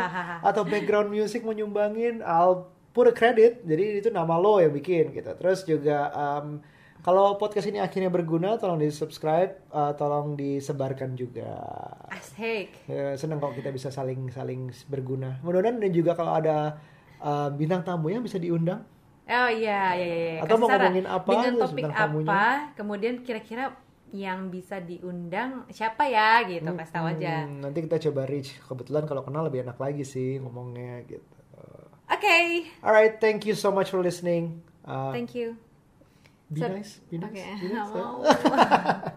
atau background music mau nyumbangin, I'll put a credit. Jadi itu nama lo yang bikin gitu. Terus juga um, kalau podcast ini akhirnya berguna, tolong di subscribe, uh, tolong disebarkan juga. asik Ya, seneng kalau kita bisa saling saling berguna. Mudah-mudahan dan juga kalau ada uh, bintang tamu yang bisa diundang. oh iya iya iya Atau Kasih mau ngomongin apa dengan topik bintang apa tamunya. kemudian kira-kira yang bisa diundang siapa ya gitu kasih tahu aja Hmm, nanti kita coba reach. Kebetulan kalau kenal lebih enak lagi sih ngomongnya gitu. Oke Alright, thank you so much for listening. Uh, thank you. be So- nice, be nice, oke be nice, nggak ya. mau